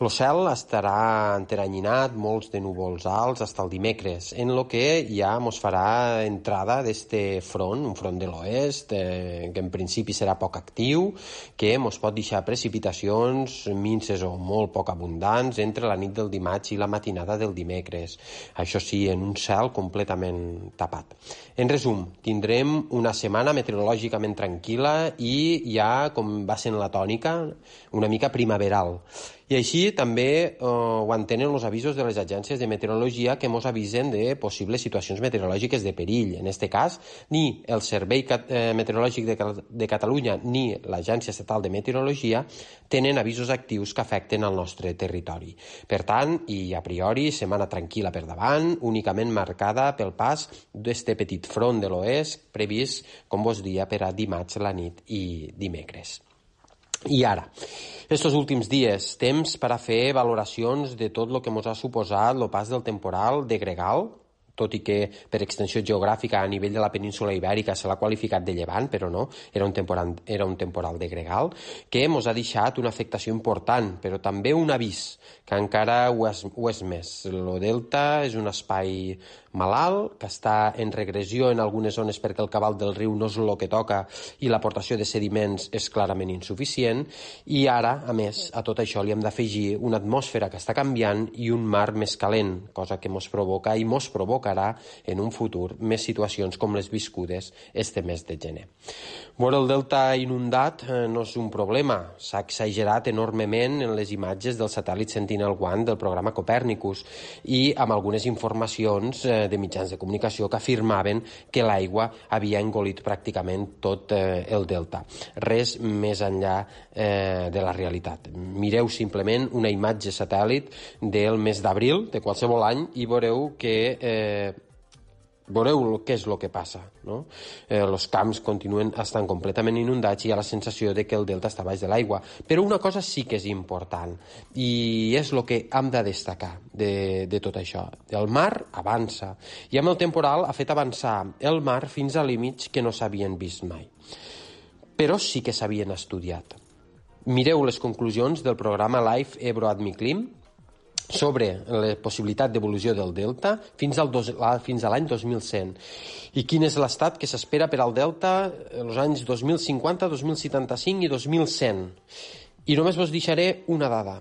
El cel estarà enteranyinat, molts de núvols alts, fins el dimecres, en lo que ja mos farà entrada d'este front, un front de l'oest, eh, que en principi serà poc actiu, que mos pot deixar precipitacions minces o molt poc abundants entre la nit del dimarts i la matinada del dimecres. Això sí, en un cel completament tapat. En resum, tindrem una setmana meteorològicament tranquil·la i ja, com va sent la tònica, una mica primaveral i així també eh, ho entenen els avisos de les agències de meteorologia que ens avisen de possibles situacions meteorològiques de perill. En aquest cas, ni el Servei eh, Meteorològic de, de Catalunya ni l'Agència Estatal de Meteorologia tenen avisos actius que afecten el nostre territori. Per tant, i a priori, setmana tranquil·la per davant, únicament marcada pel pas d'este petit front de l'oest previst, com vos dia, per a dimarts la nit i dimecres. I ara, estos últims dies, temps per a fer valoracions de tot el que ens ha suposat el pas del temporal de Gregal, tot i que per extensió geogràfica a nivell de la península ibèrica se l'ha qualificat de llevant, però no, era un temporal, era un temporal de gregal, que ens ha deixat una afectació important, però també un avís, que encara ho és, ho és més. El delta és un espai malalt, que està en regressió en algunes zones perquè el cabal del riu no és el que toca i l'aportació de sediments és clarament insuficient, i ara, a més, a tot això li hem d'afegir una atmosfera que està canviant i un mar més calent, cosa que mos provoca i mos provocarà en un futur més situacions com les viscudes este mes de gener. Veure el delta inundat eh, no és un problema. S'ha exagerat enormement en les imatges del satèl·lit Sentinel-1 del programa Copernicus i amb algunes informacions eh, de mitjans de comunicació que afirmaven que l'aigua havia engolit pràcticament tot eh, el delta. Res més enllà de la realitat. Mireu simplement una imatge satèl·lit del mes d'abril de qualsevol any i veureu que eh, veureu què és el que passa. No? Eh, els camps continuen estant completament inundats i hi ha la sensació de que el delta està baix de l'aigua. Però una cosa sí que és important i és el que hem de destacar de, de tot això. El mar avança i amb el temporal ha fet avançar el mar fins a límits que no s'havien vist mai. Però sí que s'havien estudiat. Mireu les conclusions del programa Life Ebro Admiclim, sobre la possibilitat d'evolució del delta fins, al dos, fins a l'any 2100 i quin és l'estat que s'espera per al delta els anys 2050, 2075 i 2100 i només vos deixaré una dada.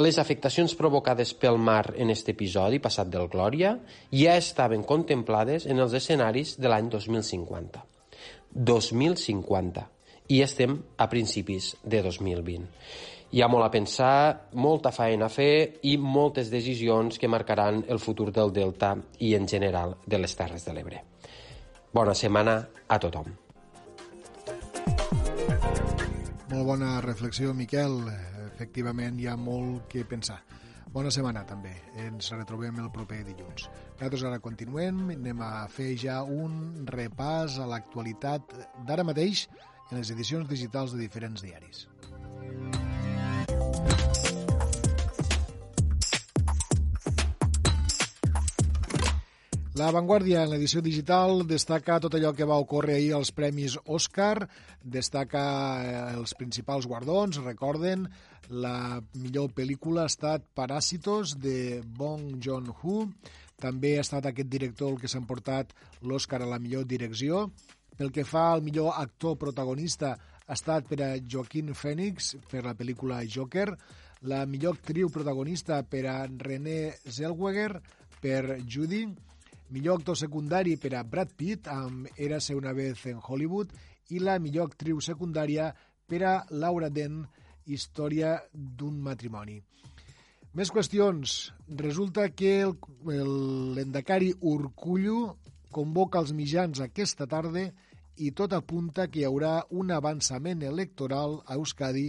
Les afectacions provocades pel mar en aquest episodi passat del Glòria ja estaven contemplades en els escenaris de l'any 2050 2050 i estem a principis de 2020 hi ha molt a pensar, molta feina a fer i moltes decisions que marcaran el futur del Delta i en general de les Terres de l'Ebre. Bona setmana a tothom. Molt bona reflexió, Miquel. Efectivament, hi ha molt que pensar. Bona setmana, també. Ens retrobem el proper dilluns. Nosaltres ara continuem, anem a fer ja un repàs a l'actualitat d'ara mateix en les edicions digitals de diferents diaris. La Vanguardia, en l'edició digital, destaca tot allò que va ocórrer ahir als Premis Òscar, destaca eh, els principals guardons, recorden, la millor pel·lícula ha estat Paràsitos, de Bong Joon-ho, també ha estat aquest director el que s'ha emportat l'Òscar a la millor direcció. Pel que fa al millor actor protagonista, ha estat per a Joaquín Phoenix, per la pel·lícula Joker, la millor actriu protagonista per a René Zellweger, per Judy, millor actor secundari per a Brad Pitt amb Érase una vez en Hollywood i la millor actriu secundària per a Laura Dent, Història d'un matrimoni. Més qüestions. Resulta que l'endacari Urcullo convoca els mitjans aquesta tarda i tot apunta que hi haurà un avançament electoral a Euskadi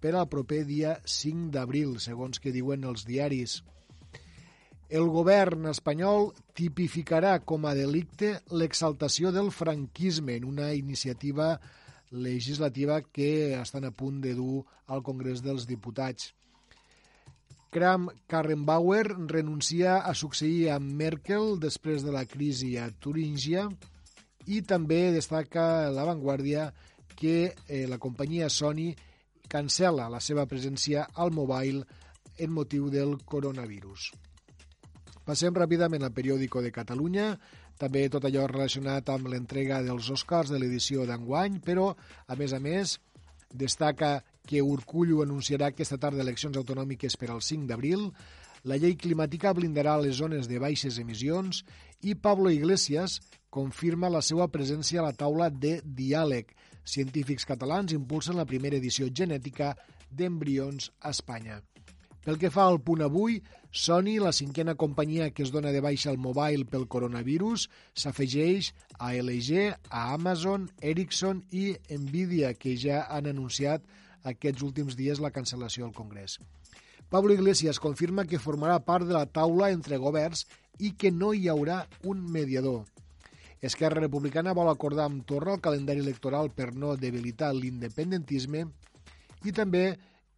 per al proper dia 5 d'abril, segons que diuen els diaris. El govern espanyol tipificarà com a delicte l'exaltació del franquisme en una iniciativa legislativa que estan a punt de dur al Congrés dels Diputats. Kram Karrenbauer renuncia a succeir a Merkel després de la crisi a Turíngia i també destaca l'avantguàrdia que eh, la companyia Sony cancela la seva presència al mobile en motiu del coronavirus. Passem ràpidament al periòdico de Catalunya, també tot allò relacionat amb l'entrega dels Oscars de l'edició d'enguany, però, a més a més, destaca que Urcullo anunciarà aquesta tarda eleccions autonòmiques per al 5 d'abril, la llei climàtica blindarà les zones de baixes emissions i Pablo Iglesias confirma la seva presència a la taula de diàleg. Científics catalans impulsen la primera edició genètica d'embrions a Espanya. Pel que fa al punt avui, Sony, la cinquena companyia que es dona de baixa al mobile pel coronavirus, s'afegeix a LG, a Amazon, Ericsson i Nvidia, que ja han anunciat aquests últims dies la cancel·lació al Congrés. Pablo Iglesias confirma que formarà part de la taula entre governs i que no hi haurà un mediador. Esquerra Republicana vol acordar amb Torra el calendari electoral per no debilitar l'independentisme i també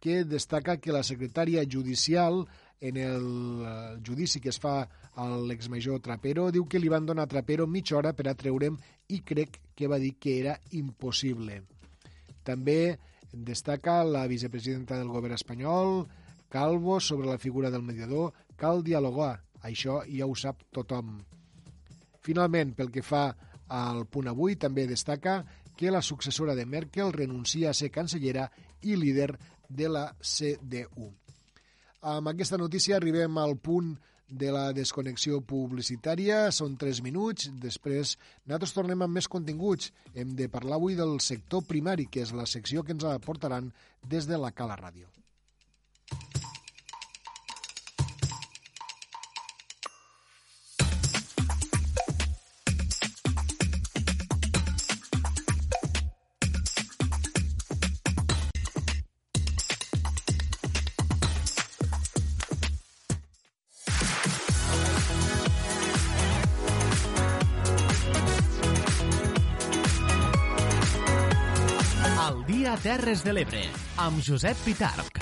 que destaca que la secretària judicial en el eh, judici que es fa a l'exmajor Trapero diu que li van donar a Trapero mitja hora per a treure'm i crec que va dir que era impossible. També destaca la vicepresidenta del govern espanyol, Calvo, sobre la figura del mediador. Cal dialogar, això ja ho sap tothom. Finalment, pel que fa al punt avui, també destaca que la successora de Merkel renuncia a ser cancellera i líder de la CDU. Amb aquesta notícia arribem al punt de la desconnexió publicitària. Són 3 minuts. Després nosaltres tornem amb més continguts. Hem de parlar avui del sector primari, que és la secció que ens aportaran des de la Cala Ràdio. Terres de l'Ebre, amb Josep Pitarc.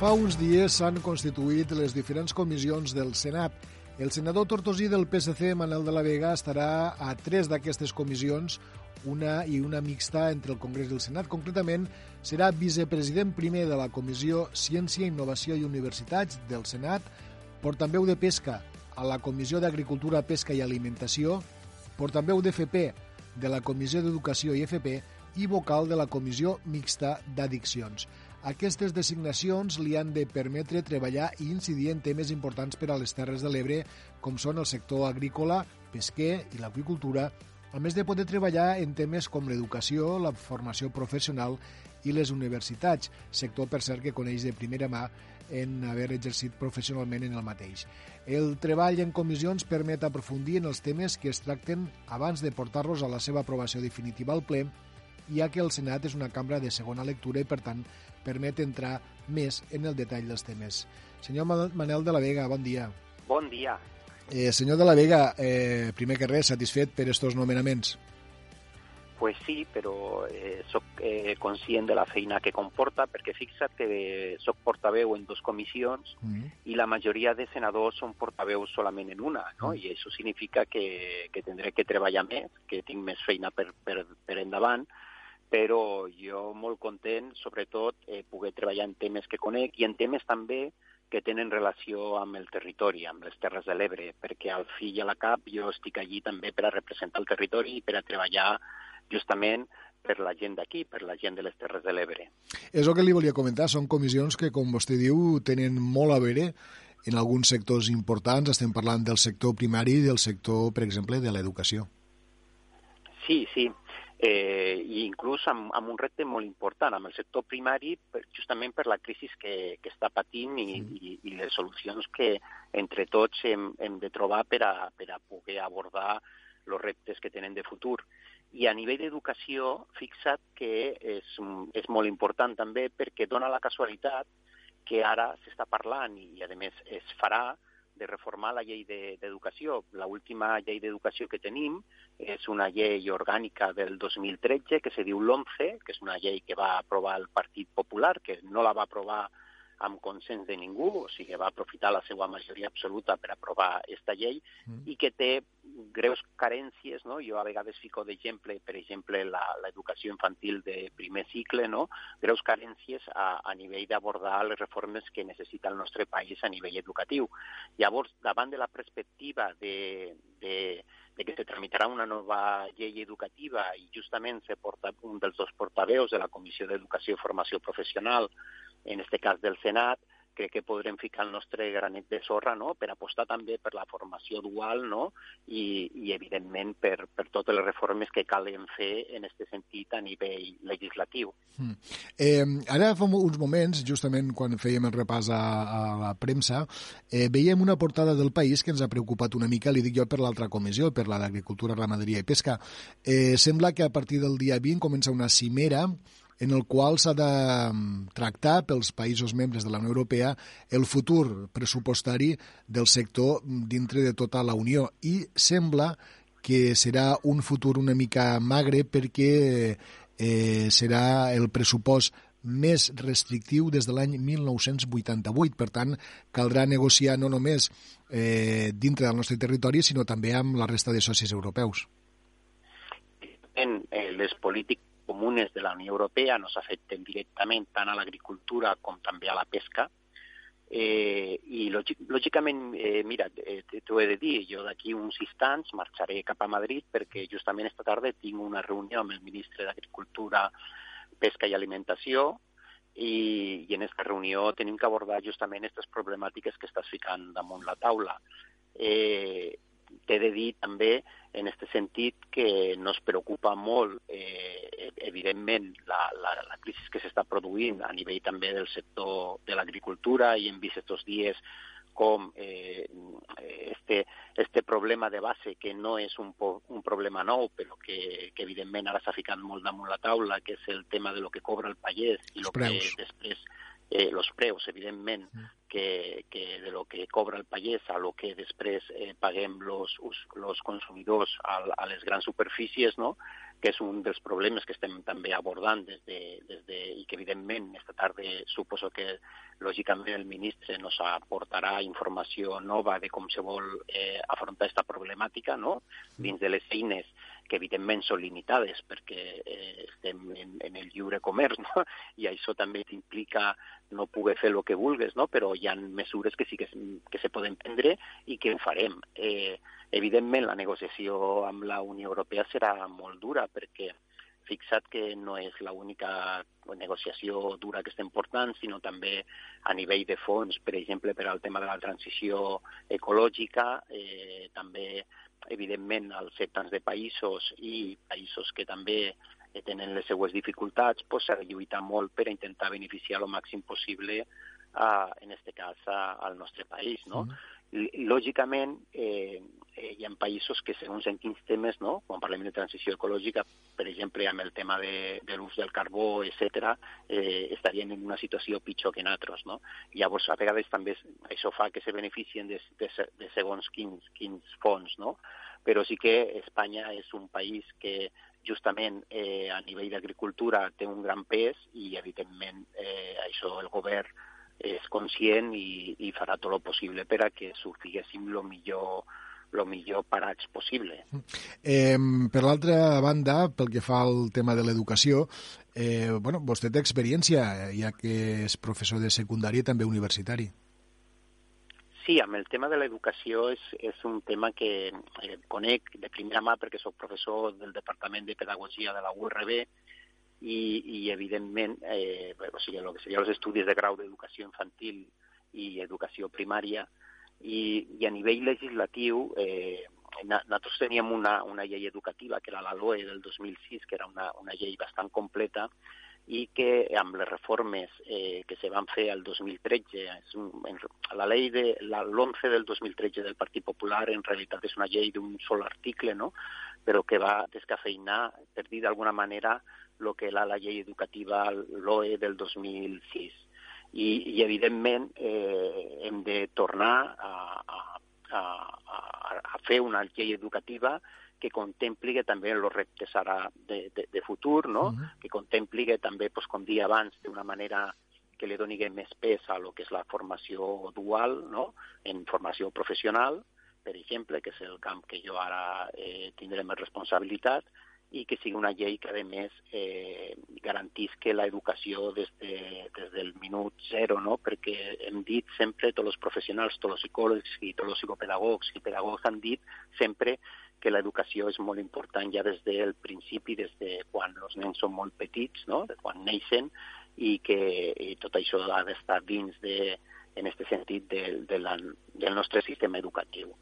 Fa uns dies s'han constituït les diferents comissions del Senat. El senador tortosí del PSC, Manel de la Vega, estarà a tres d'aquestes comissions, una i una mixta entre el Congrés i el Senat. Concretament, serà vicepresident primer de la Comissió Ciència, Innovació i Universitats del Senat, portaveu de Pesca a la Comissió d'Agricultura, Pesca i Alimentació, portaveu d'FP de la Comissió d'Educació i FP i vocal de la Comissió Mixta d'Addiccions. Aquestes designacions li han de permetre treballar i incidir en temes importants per a les Terres de l'Ebre, com són el sector agrícola, pesquer i l'agricultura, a més de poder treballar en temes com l'educació, la formació professional i les universitats, sector, per cert, que coneix de primera mà en haver exercit professionalment en el mateix. El treball en comissions permet aprofundir en els temes que es tracten abans de portar-los a la seva aprovació definitiva al ple, ja que el Senat és una cambra de segona lectura i, per tant, permet entrar més en el detall dels temes. Senyor Manel de la Vega, bon dia. Bon dia. Eh, senyor de la Vega, eh, primer que res, satisfet per estos nomenaments? Pues sí, però eh, soc eh, conscient de la feina que comporta, perquè fixa't que soc portaveu en dues comissions mm. i la majoria de senadors són portaveus solament en una, no? Mm. i això significa que, que tindré que treballar més, que tinc més feina per, per, per endavant, però jo molt content, sobretot, eh, poder treballar en temes que conec i en temes també que tenen relació amb el territori, amb les Terres de l'Ebre, perquè al fi i a la cap jo estic allí també per a representar el territori i per a treballar justament per la gent d'aquí, per la gent de les Terres de l'Ebre. És el que li volia comentar, són comissions que, com vostè diu, tenen molt a veure en alguns sectors importants, estem parlant del sector primari i del sector, per exemple, de l'educació. Sí, sí, eh, i inclús amb, amb un repte molt important, amb el sector primari, per, justament per la crisi que, que està patint i, mm. i, i les solucions que entre tots hem, hem de trobar per a, per a poder abordar els reptes que tenen de futur I a nivell d'educació, fixa't que és, és molt important també perquè dona la casualitat que ara s'està parlant i, a més, es farà de reformar la llei d'educació. De, L'última llei d'educació que tenim és una llei orgànica del 2013 que se diu l'ONCE, que és una llei que va aprovar el Partit Popular, que no la va aprovar amb consens de ningú, o sigui, va aprofitar la seva majoria absoluta per aprovar aquesta llei mm. i que té greus carències, no? Jo a vegades fico d'exemple, per exemple, l'educació infantil de primer cicle, no? Greus carències a, a nivell d'abordar les reformes que necessita el nostre país a nivell educatiu. Llavors, davant de la perspectiva de, de, de que se tramitarà una nova llei educativa i justament se porta un dels dos portaveus de la Comissió d'Educació i Formació Professional en este cas del Senat, crec que podrem ficar el nostre granet de sorra no? per apostar també per la formació dual no? I, i evidentment, per, per totes les reformes que calen fer en aquest sentit a nivell legislatiu. Mm. Eh, ara fa uns moments, justament quan fèiem el repàs a, a la premsa, eh, veiem una portada del País que ens ha preocupat una mica, li dic jo, per l'altra comissió, per la d'Agricultura, Ramaderia i Pesca. Eh, sembla que a partir del dia 20 comença una cimera en el qual s'ha de mm, tractar pels països membres de la Unió Europea el futur pressupostari del sector dintre de tota la Unió i sembla que serà un futur una mica magre perquè eh, serà el pressupost més restrictiu des de l'any 1988. Per tant, caldrà negociar no només eh, dintre del nostre territori, sinó també amb la resta de socis europeus. En eh, les polítiques comunes de la Unió Europea nos afecten directament tant a l'agricultura com també a la pesca. Eh, I lògicament, eh, mira, eh, t'ho he de dir, jo d'aquí uns instants marxaré cap a Madrid perquè justament esta tarda tinc una reunió amb el ministre d'Agricultura, Pesca i Alimentació i, i en aquesta reunió tenim que abordar justament aquestes problemàtiques que estàs ficant damunt la taula. Eh, T'he de dir també en aquest sentit que nos preocupa molt, eh, evidentment, la, la, la crisi que s'està produint a nivell també del sector de l'agricultura i hem vist aquests dies com eh, este, este problema de base, que no és un, po, un problema nou, però que, que evidentment ara s'ha ficat molt damunt la taula, que és el tema de lo que cobra el pagès i el que després eh, los preus, evidentment, que, que de lo que cobra el pagès a lo que després eh, paguem los, los consumidors a, a les grans superfícies, no? que és un dels problemes que estem també abordant des de, des de, i que evidentment esta tarda suposo que lògicament el ministre nos aportarà informació nova de com se vol eh, afrontar aquesta problemàtica no? dins de les eines que evidentment són limitades perquè eh, estem en, en el lliure comerç no? <laughs> i això també t'implica no poder fer el que vulgues, no? però hi ha mesures que sí que, que se poden prendre i que ho farem. Eh, Evidentment, la negociació amb la Unió Europea serà molt dura perquè fixat que no és l'única negociació dura que estem portant, sinó també a nivell de fons, per exemple, per al tema de la transició ecològica, eh, també, evidentment, als sectors de països i països que també eh, tenen les seues dificultats, pues, s'ha de lluitar molt per intentar beneficiar el màxim possible, a, en aquest cas, a, al nostre país. No? Mm. Lògicament, eh, eh, hi ha països que segons en quins temes, no? quan parlem de transició ecològica, per exemple, amb el tema de, de l'ús del carbó, etc., eh, estarien en una situació pitjor que nosaltres. No? Llavors, a vegades també això fa que se beneficien de, de, de segons quins, quins fons, no? però sí que Espanya és un país que justament eh, a nivell d'agricultura té un gran pes i, evidentment, eh, això el govern és conscient i, i farà tot el possible per a que sortiguéssim el millor el millor parats possible. Eh, per l'altra banda, pel que fa al tema de l'educació, eh, bueno, vostè té experiència, ja que és professor de secundària i també universitari. Sí, amb el tema de l'educació és, és un tema que eh, conec de primera mà perquè sóc professor del Departament de Pedagogia de la URB i, i evidentment, eh, o sigui, el que serien els estudis de grau d'educació infantil i educació primària, i, i a nivell legislatiu eh, nosaltres teníem una, una llei educativa, que era la LOE del 2006, que era una, una llei bastant completa, i que amb les reformes eh, que se van fer el 2013, és un, la llei de l'11 del 2013 del Partit Popular en realitat és una llei d'un sol article, no? però que va descafeinar, per dir d'alguna manera, el que era la llei educativa, l'OE del 2006. I, i evidentment, eh, hem de tornar a, a, a, a fer una llei educativa que contempli que també els reptes ara de, de, de futur, no? Uh -huh. que contempli que també, pues, com dia abans, d'una manera que li doni més pes a lo que és la formació dual, no? en formació professional, per exemple, que és el camp que jo ara eh, tindré més responsabilitat, i que sigui una llei que, a més, eh, garantisca l'educació des, de, des del minut zero, no? perquè hem dit sempre, tots els professionals, tots els psicòlegs i tots els psicopedagogs i pedagogs han dit sempre que l'educació és molt important ja des del principi, des de quan els nens són molt petits, no? de quan neixen, i que i tot això ha d'estar dins de, en aquest sentit del, de la, del nostre sistema educatiu.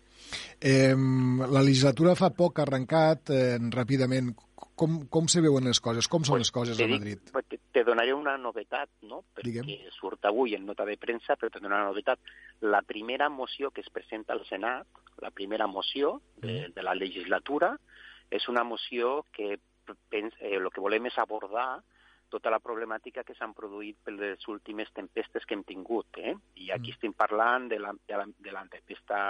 Eh, la legislatura fa poc ha arrencat eh, ràpidament. Com, com se veuen les coses? Com són pues les coses a Madrid? Dic, te, te donaré una novetat, no? perquè Diguem. surt avui en nota de premsa, però te donaré una novetat. La primera moció que es presenta al Senat, la primera moció de, mm. de la legislatura, és una moció que pens, eh, el que volem és abordar tota la problemàtica que s'han produït per les últimes tempestes que hem tingut. Eh? I aquí mm. estem parlant de la, de la, de la tempesta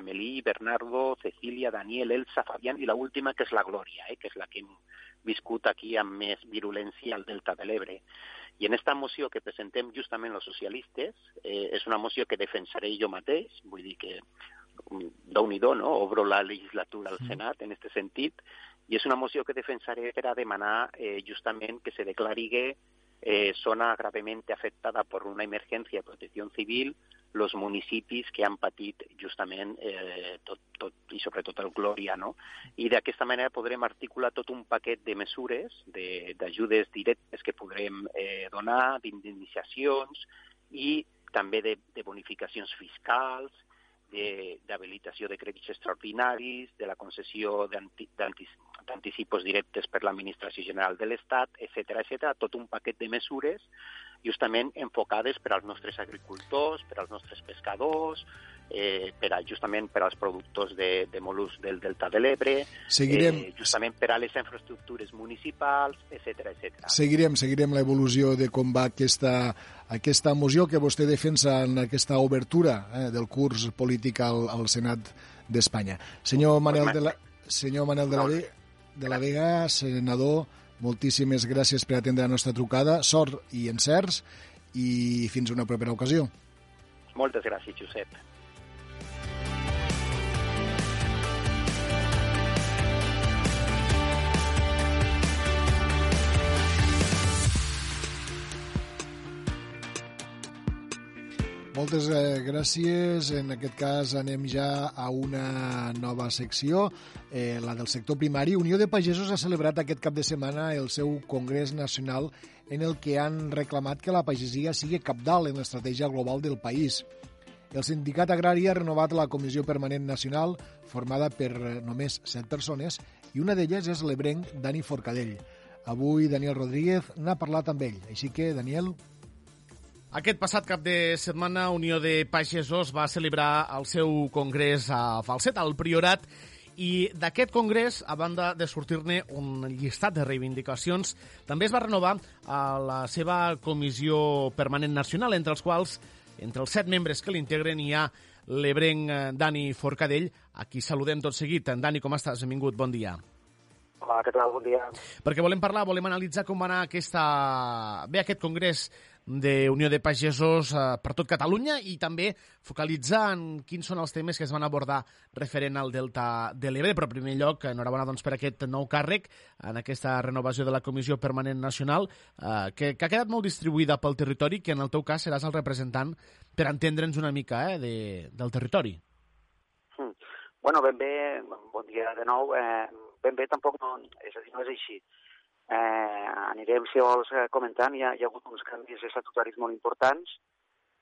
Amelí, Bernardo, Cecília, Daniel, Elsa, Fabián i la última que és la Glòria, eh? que és la que hem viscut aquí amb més virulència al Delta de l'Ebre. I en aquesta moció que presentem justament els socialistes, eh, és una moció que defensaré jo mateix, vull dir que mm, déu nhi no? Obro la legislatura al Senat en aquest sentit, i és una moció que defensaré per a demanar eh, justament que se declari eh, zona gravement afectada per una emergència de protecció civil els municipis que han patit justament eh, tot, tot, i sobretot el Glòria, no? I d'aquesta manera podrem articular tot un paquet de mesures, d'ajudes directes que podrem eh, donar, d'indemnitzacions i també de, de bonificacions fiscals, d'habilitació de, de crèdits extraordinaris, de la concessió d'anticipos directes per l'Administració General de l'Estat, etc etc, tot un paquet de mesures justament enfocades per als nostres agricultors, per als nostres pescadors, eh, per a, justament per als productors de, de molús del Delta de l'Ebre, seguirem... eh, justament per a les infraestructures municipals, etc etc. Seguirem, seguirem l'evolució de com va aquesta, aquesta moció que vostè defensa en aquesta obertura eh, del curs polític al, al Senat d'Espanya. Senyor Manel de la, senyor Manel de la, de la Vega, senador, moltíssimes gràcies per atendre la nostra trucada, sort i encerts, i fins una propera ocasió. Moltes gràcies, Josep. Moltes eh, gràcies. En aquest cas anem ja a una nova secció, eh, la del sector primari. Unió de Pagesos ha celebrat aquest cap de setmana el seu Congrés Nacional en el que han reclamat que la pagesia sigui capdalt en l'estratègia global del país. El sindicat agrari ha renovat la Comissió Permanent Nacional, formada per eh, només set persones, i una d'elles és l'ebrenc Dani Forcadell. Avui Daniel Rodríguez n'ha parlat amb ell. Així que, Daniel, aquest passat cap de setmana, Unió de Pagesos va celebrar el seu congrés a Falset, al Priorat, i d'aquest congrés, a banda de sortir-ne un llistat de reivindicacions, també es va renovar a la seva comissió permanent nacional, entre els quals, entre els set membres que l'integren, hi ha l'ebrenc eh, Dani Forcadell, a qui saludem tot seguit. Dani, com estàs? Benvingut, bon dia. Hola, què tal? Bon dia. Perquè volem parlar, volem analitzar com va anar aquesta... bé aquest congrés d'Unió de Pagesos eh, per tot Catalunya i també focalitzar en quins són els temes que es van abordar referent al Delta de l'Ebre. Però, en primer lloc, enhorabona doncs, per aquest nou càrrec en aquesta renovació de la Comissió Permanent Nacional, eh, que, que ha quedat molt distribuïda pel territori, que en el teu cas seràs el representant per entendre'ns una mica eh, de, del territori. Mm. Bueno, ben bé, bon dia de nou. Eh, ben bé tampoc no, és a dir, no és així. Eh, anirem, si vols, eh, comentant. Hi ha, hi ha hagut uns canvis estatutaris molt importants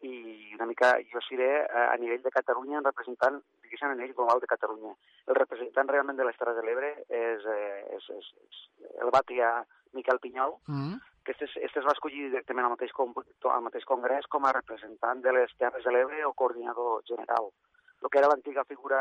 i una mica jo seré eh, a nivell de Catalunya representant, diguéssim, a nivell global de Catalunya. El representant realment de l'Estrada de l'Ebre és, eh, és, és, és el batlle Miquel Pinyol, mm. Aquest, es, este es va escollir directament al mateix, al mateix congrés com a representant de les Terres de l'Ebre o coordinador general. El que era l'antiga figura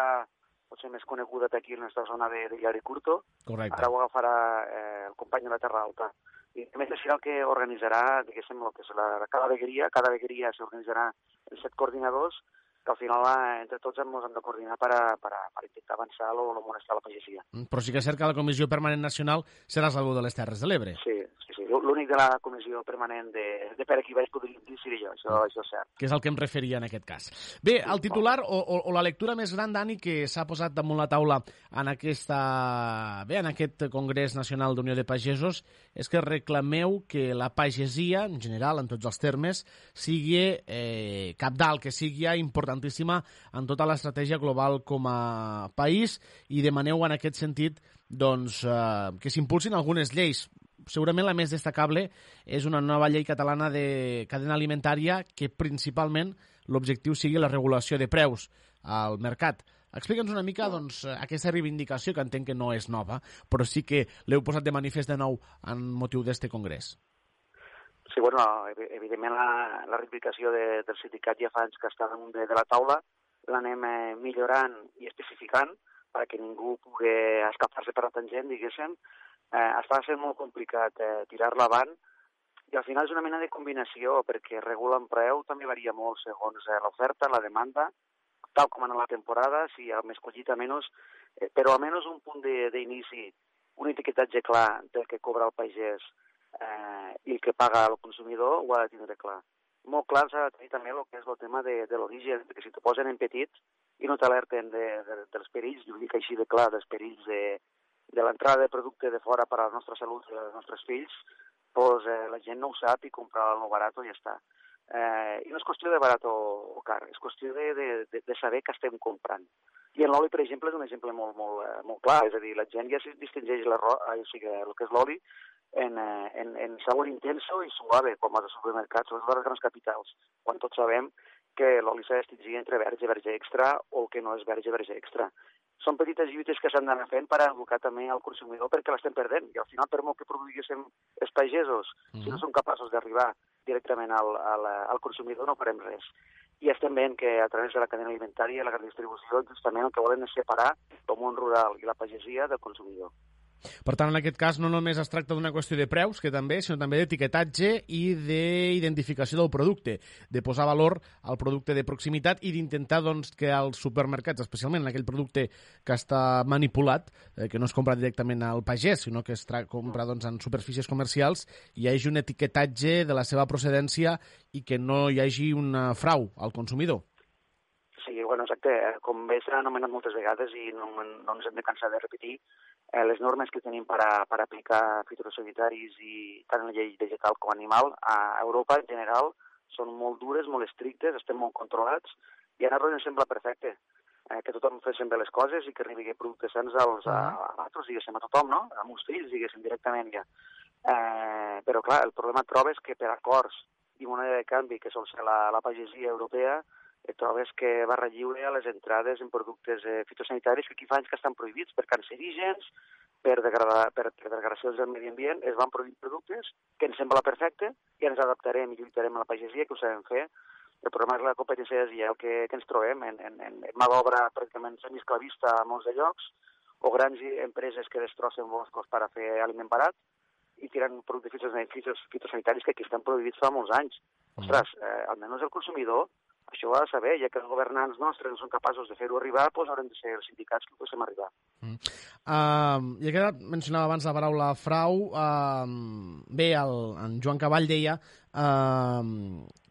potser més coneguda aquí en aquesta zona de, de Llari Curto, Correcte. ara ho agafarà eh, el company de la Terra Alta. I a més serà el que organitzarà, diguéssim, el que és la, cada vegueria, cada vegueria s'organitzarà en set coordinadors que al final eh, entre tots ens hem de coordinar per, a, per, a, per intentar avançar o no molestar la pagesia. Però sí que és cert que la Comissió Permanent Nacional serà algú de les Terres de l'Ebre. Sí, sí, sí. L'únic de la comissió permanent de, de per aquí vaig poder dir seré jo, això, això és cert. Que és el que em referia en aquest cas. Bé, el titular o, o, o la lectura més gran, Dani, que s'ha posat damunt la taula en, aquesta, bé, en aquest Congrés Nacional d'Unió de Pagesos és que reclameu que la pagesia, en general, en tots els termes, sigui eh, capdalt, que sigui importantíssima en tota l'estratègia global com a país i demaneu en aquest sentit doncs, eh, que s'impulsin algunes lleis. Segurament la més destacable és una nova llei catalana de cadena alimentària que principalment l'objectiu sigui la regulació de preus al mercat. Explica'ns una mica doncs, aquesta reivindicació, que entenc que no és nova, però sí que l'heu posat de manifest de nou en motiu d'este congrés. Sí, bueno, evidentment la, la reivindicació de, del sindicat ja fa anys que està damunt de, de la taula, l'anem eh, millorant i especificant perquè ningú pugui escapar-se per la tangent, diguéssim. Eh, està sent molt complicat eh, tirar-la avant i al final és una mena de combinació perquè regula en preu també varia molt segons eh, l'oferta, la demanda, tal com en la temporada, si ha més collita menys, eh, però almenys un punt d'inici, un etiquetatge clar del que cobra el pagès eh, i el que paga el consumidor ho ha de tindre clar. Molt clar s'ha de tenir també el que és el tema de, de l'origen, perquè si te posen en petit i no t'alerten de, de, dels perills, jo dic així de clar, dels perills de, de l'entrada de producte de fora per a la nostra salut i als nostres fills, pues, eh, la gent no ho sap i compra el barat i ja està. Eh, I no és qüestió de barat o, o car, és qüestió de, de, de, de saber què estem comprant. I en l'oli, per exemple, és un exemple molt, molt, eh, molt clar, és a dir, la gent ja distingeix la, o sigui, el que és l'oli en, eh, en, en sabor intenso i suave, com als supermercats, o les grans capitals, quan tots sabem que l'oli s'ha distingir entre verge verge extra o el que no és verge verge extra són petites lluites que s'han d'anar fent per educar també al consumidor perquè l'estem perdent. I al final, per molt que produïssin els pagesos, mm -hmm. si no són capaços d'arribar directament al, al, al consumidor, no farem res. I estem veient que a través de la cadena alimentària i la gran distribució, justament el que volen és separar el món rural i la pagesia del consumidor. Per tant, en aquest cas no només es tracta d'una qüestió de preus, que també, sinó també d'etiquetatge i d'identificació del producte, de posar valor al producte de proximitat i d'intentar doncs, que als supermercats, especialment en aquell producte que està manipulat, eh, que no es compra directament al pagès, sinó que es compra doncs, en superfícies comercials, hi hagi un etiquetatge de la seva procedència i que no hi hagi un frau al consumidor. Sí, bueno, exacte. Com bé s'ha anomenat moltes vegades i no, no ens hem de cansar de repetir, eh, les normes que tenim per, a, per aplicar fitosanitaris i tant la llei vegetal com animal a Europa en general són molt dures, molt estrictes, estem molt controlats i a nosaltres ens sembla perfecte eh, que tothom fes bé les coses i que arribi productes sants als, a, a altres, diguéssim, a tothom, no? A uns fills, diguéssim, directament ja. Eh, però, clar, el problema et trobes que per acords i moneda de canvi, que sol ser la, la pagesia europea, trobes que barra lliure a les entrades en productes eh, fitosanitaris que aquí fa anys que estan prohibits per cancerígens, per, degradar, per, per degradació del medi ambient, es van prohibir productes que ens sembla perfecte i ens adaptarem i lluitarem a la pagesia, que ho sabem fer. El problema és la competència el que, que ens trobem en, en, en, en mà d'obra pràcticament semiesclavista a molts de llocs, o grans empreses que destrossen boscos per a fer aliment barat i tiren productes fitosanitaris que aquí estan prohibits fa molts anys. Ostres, eh, almenys el consumidor això ho ha de saber, ja que els governants nostres no són capaços de fer-ho arribar, doncs haurem de ser els sindicats que ho posem arribar. Mm. Uh, ja que mencionava abans la paraula frau, uh, bé, el, en Joan Cavall deia uh,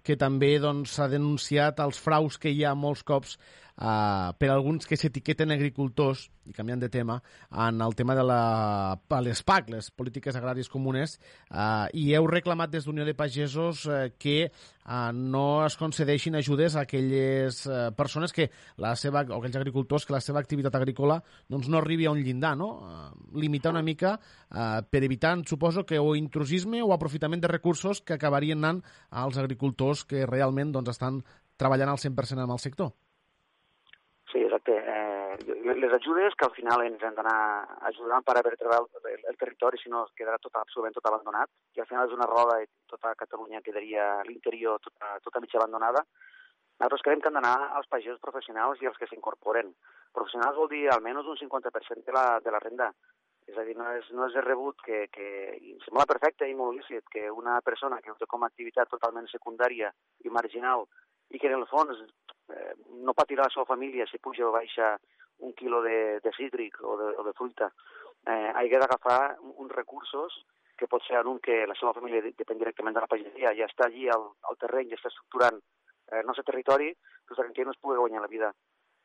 que també s'ha doncs, denunciat els fraus que hi ha molts cops uh, per alguns que s'etiqueten agricultors, i canviant de tema, en el tema de la, les PAC, les Polítiques Agràries Comunes, uh, i heu reclamat des d'Unió de Pagesos uh, que uh, no es concedeixin ajudes a aquelles uh, persones que la seva, o aquells agricultors que la seva activitat agrícola doncs, no arribi a un llindar, no? Limitar una mica uh, per evitar, suposo, que o intrusisme o aprofitament de recursos que acabarien anant als agricultors que realment doncs, estan treballant al 100% amb el sector. Sí, exacte. Eh, les ajudes que al final ens han d'anar ajudant per a vertebrar el, el territori, si no quedarà tot, absolutament tot abandonat, i al final és una roda i tota Catalunya quedaria l'interior tota, tota mitja abandonada. Nosaltres creiem que han d'anar als pagesos professionals i els que s'incorporen. Professionals vol dir almenys un 50% de la, de la renda. És a dir, no és, no és de rebut que, que em sembla perfecte i molt lícit que una persona que ho té com a activitat totalment secundària i marginal i que en el fons eh, no patirà la seva família si puja o baixa un quilo de, de cítric o de, o de fruita. Eh, hagi d'agafar uns recursos que pot ser un que la seva família depèn directament de la pagesia, ja està allí al, al terreny, ja està estructurant eh, el nostre territori, doncs que no es pugui guanyar la vida.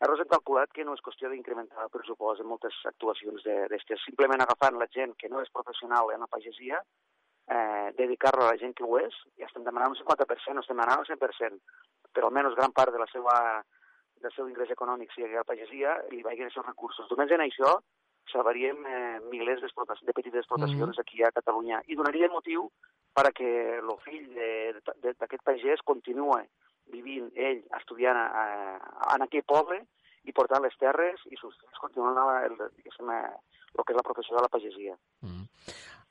Nosaltres hem calculat que no és qüestió d'incrementar el pressupost en moltes actuacions d'estes, simplement agafant la gent que no és professional en la pagesia, eh, dedicar-lo a la gent que ho és, i estem demanant un 50%, no estem demanant el 100%, però almenys gran part de la seva, del seu ingrés econòmic sigui a la pagesia, li vagin aquests recursos. Només en això salvaríem eh, milers de petites explotacions mm. aquí a Catalunya i donaria motiu per a que el fill d'aquest pagès continue vivint ell, estudiant a, a, en aquell poble i portant les terres i sus fills continuen el, el, el que és la professió de la pagesia. Mm.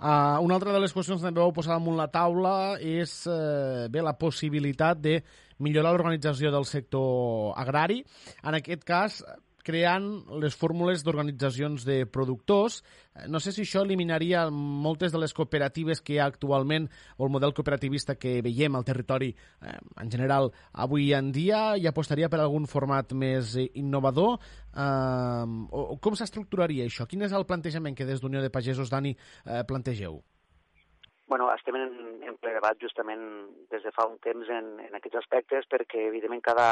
Uh, una altra de les qüestions que també vau posar damunt la taula és uh, bé la possibilitat de millorar l'organització del sector agrari. En aquest cas, creant les fórmules d'organitzacions de productors. Eh, no sé si això eliminaria moltes de les cooperatives que hi ha actualment o el model cooperativista que veiem al territori eh, en general avui en dia i apostaria per algun format més innovador. Eh, com s'estructuraria això? Quin és el plantejament que des d'Unió de Pagesos, Dani, eh, plantegeu? Bueno, estem en, en ple debat justament des de fa un temps en, en aquests aspectes perquè, evidentment, cada,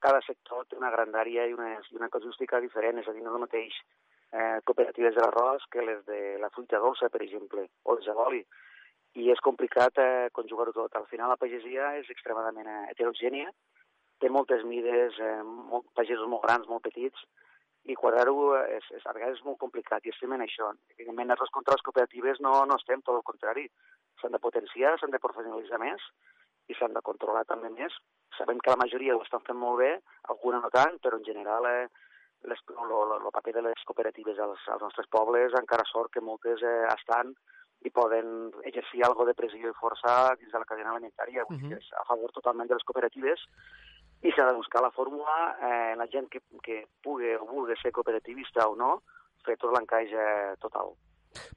cada sector té una grandària i una, i una casuística diferent, és a dir, no el mateix eh, cooperatives de l'arròs que les de la fruita dolça, per exemple, o les de l'oli. I és complicat eh, conjugar-ho tot. Al final la pagesia és extremadament eh, heterogènia, té moltes mides, eh, molt, pagesos molt grans, molt petits, i quadrar-ho és, és, a vegades és molt complicat, i estem en això. Evidentment, nosaltres contra les cooperatives no, no estem, tot el contrari. S'han de potenciar, s'han de professionalitzar més, i s'han de controlar també més. Sabem que la majoria ho estan fent molt bé, alguna no tant, però en general eh, les, el paper de les cooperatives als, als nostres pobles encara sort que moltes eh, estan i poden exercir algo de pressió i força dins de la cadena alimentària. Uh -huh. és a favor totalment de les cooperatives i s'ha de buscar la fórmula, eh, la gent que, que pugui o vulgui ser cooperativista o no, fer tot l'encaix eh, total.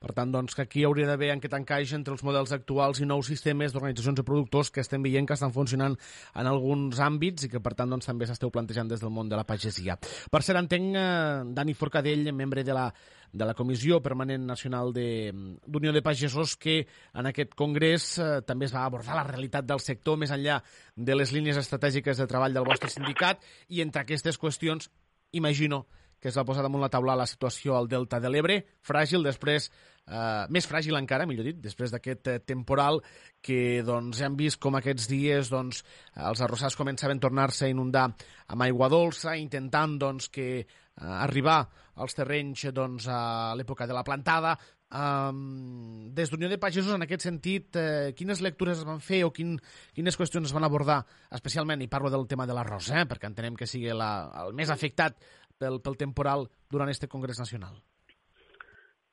Per tant, doncs, que aquí hauria d'haver aquest encaix entre els models actuals i nous sistemes d'organitzacions de productors que estem veient que estan funcionant en alguns àmbits i que, per tant, doncs, també s'esteu plantejant des del món de la pagesia. Per ser, entenc, eh, Dani Forcadell, membre de la, de la Comissió Permanent Nacional d'Unió de, de Pagesos, que en aquest congrés eh, també es va abordar la realitat del sector més enllà de les línies estratègiques de treball del vostre sindicat i entre aquestes qüestions, imagino, que es va posar damunt la taula la situació al Delta de l'Ebre, fràgil després, eh, més fràgil encara, millor dit, després d'aquest eh, temporal que doncs, hem vist com aquests dies doncs, els arrossars començaven a tornar-se a inundar amb aigua dolça, intentant doncs, que eh, arribar als terrenys doncs, a l'època de la plantada, Um, des d'Unió de Pagesos, en aquest sentit, eh, quines lectures es van fer o quin, quines qüestions es van abordar, especialment, i parlo del tema de l'arròs, eh, perquè entenem que sigui la, el més afectat pel, pel temporal durant este Congrés Nacional?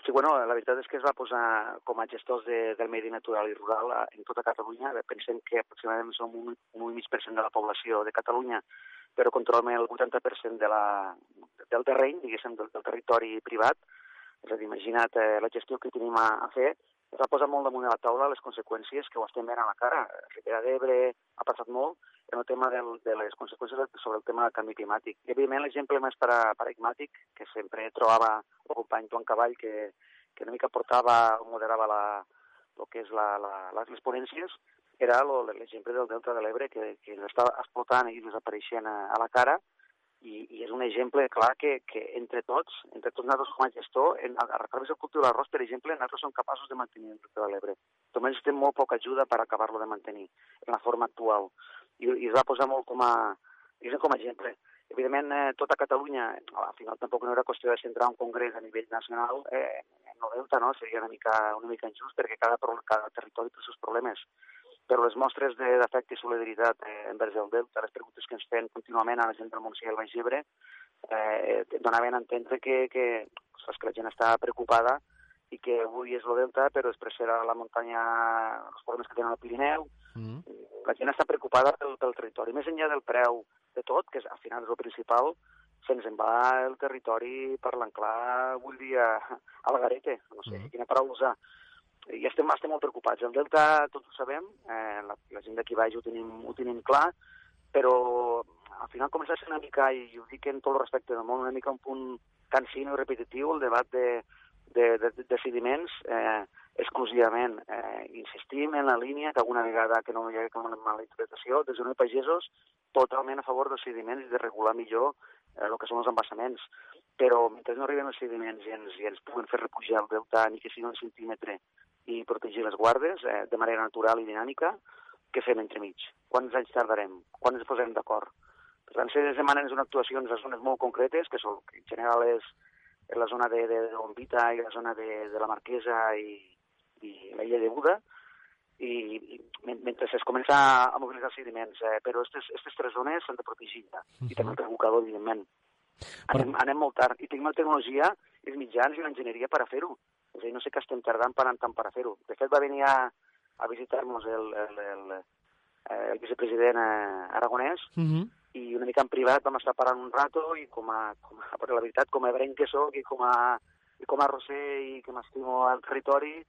Sí, bueno, la veritat és que es va posar com a gestors de, del medi natural i rural en tota Catalunya. Pensem que aproximadament som un, un 1,5% de la població de Catalunya, però controlem el 80% de la, del terreny, diguéssim, del, del territori privat. És a dir, imagina't eh, la gestió que tenim a, a fer es va posar molt damunt de la taula les conseqüències que ho estem veient a la cara. Ribera d'Ebre ha passat molt en el tema del, de les conseqüències sobre el tema del canvi climàtic. I, evidentment, l'exemple més paradigmàtic, que sempre trobava el company Joan Cavall, que, que una mica portava o moderava la, el que és la, la, les, ponències, era l'exemple del Delta de l'Ebre, que, que ens està explotant i desapareixent a, a la cara, i, i és un exemple clar que, que entre tots, entre tots nosaltres com a gestor, en, a, través del cultiu de l'arròs, per exemple, nosaltres som capaços de mantenir el cultiu de l'Ebre. Només té molt poca ajuda per acabar-lo de mantenir en la forma actual. I, i es va posar molt com a, com a exemple. Evidentment, eh, tota Catalunya, al final tampoc no era qüestió de centrar un congrés a nivell nacional eh, en el Delta, no? Seria una mica, una mica injust perquè cada, cada territori té els seus problemes però les mostres d'afecte i solidaritat eh, envers el Delta, les preguntes que ens fem contínuament a la gent del Montsí i el Baix Ebre, eh, donaven a entendre que, que, ostres, que la gent està preocupada i que avui és el Delta, però després serà la muntanya, els problemes que tenen al Pirineu. Mm. La gent està preocupada pel, pel territori. Més enllà del preu de tot, que és, al final és el principal, se'ns en va el territori per l'enclar, vull dir, a, a la garete, no sé mm. quina paraula usar. I estem, estem molt preocupats. El Delta, tots ho sabem, eh, la, la gent d'aquí baix ho tenim, ho tenim clar, però al final comença a ser una mica, i ho dic en tot el respecte del món, una mica un punt cansino i repetitiu el debat de, de, de, de decidiments eh, exclusivament. Eh, insistim en la línia que alguna vegada que no hi hagi una mala interpretació, des de pagesos, totalment a favor dels sediments i de regular millor eh, el que són els embassaments. Però mentre no arriben els sediments i ens, i ens puguen fer repujar el delta ni que sigui un centímetre i protegir les guardes eh, de manera natural i dinàmica, què fem entremig? Quants anys tardarem? Quan ens posem d'acord? Per tant, se demanen una actuacions a zones molt concretes, que són, que en general és, la zona de, de, de Bombita i la zona de, de la Marquesa i, i la illa de Buda, i, i mentre es comença a mobilitzar sediments. Eh, però aquestes tres zones s'han de protegir ja, uh -huh. i també el revocador, evidentment. Anem, anem molt tard, i tenim la tecnologia, els mitjans i l'enginyeria per a fer-ho. És a dir, no sé què estem tardant per tant per a fer-ho. De fet, va venir a, a visitar-nos el, el, el, eh, el vicepresident eh, aragonès, uh -huh. i una mica en privat vam estar parlant un rato, i com a, com a per la veritat, com a ebrenc que soc, i com a, i com a roser, i que m'estimo al territori,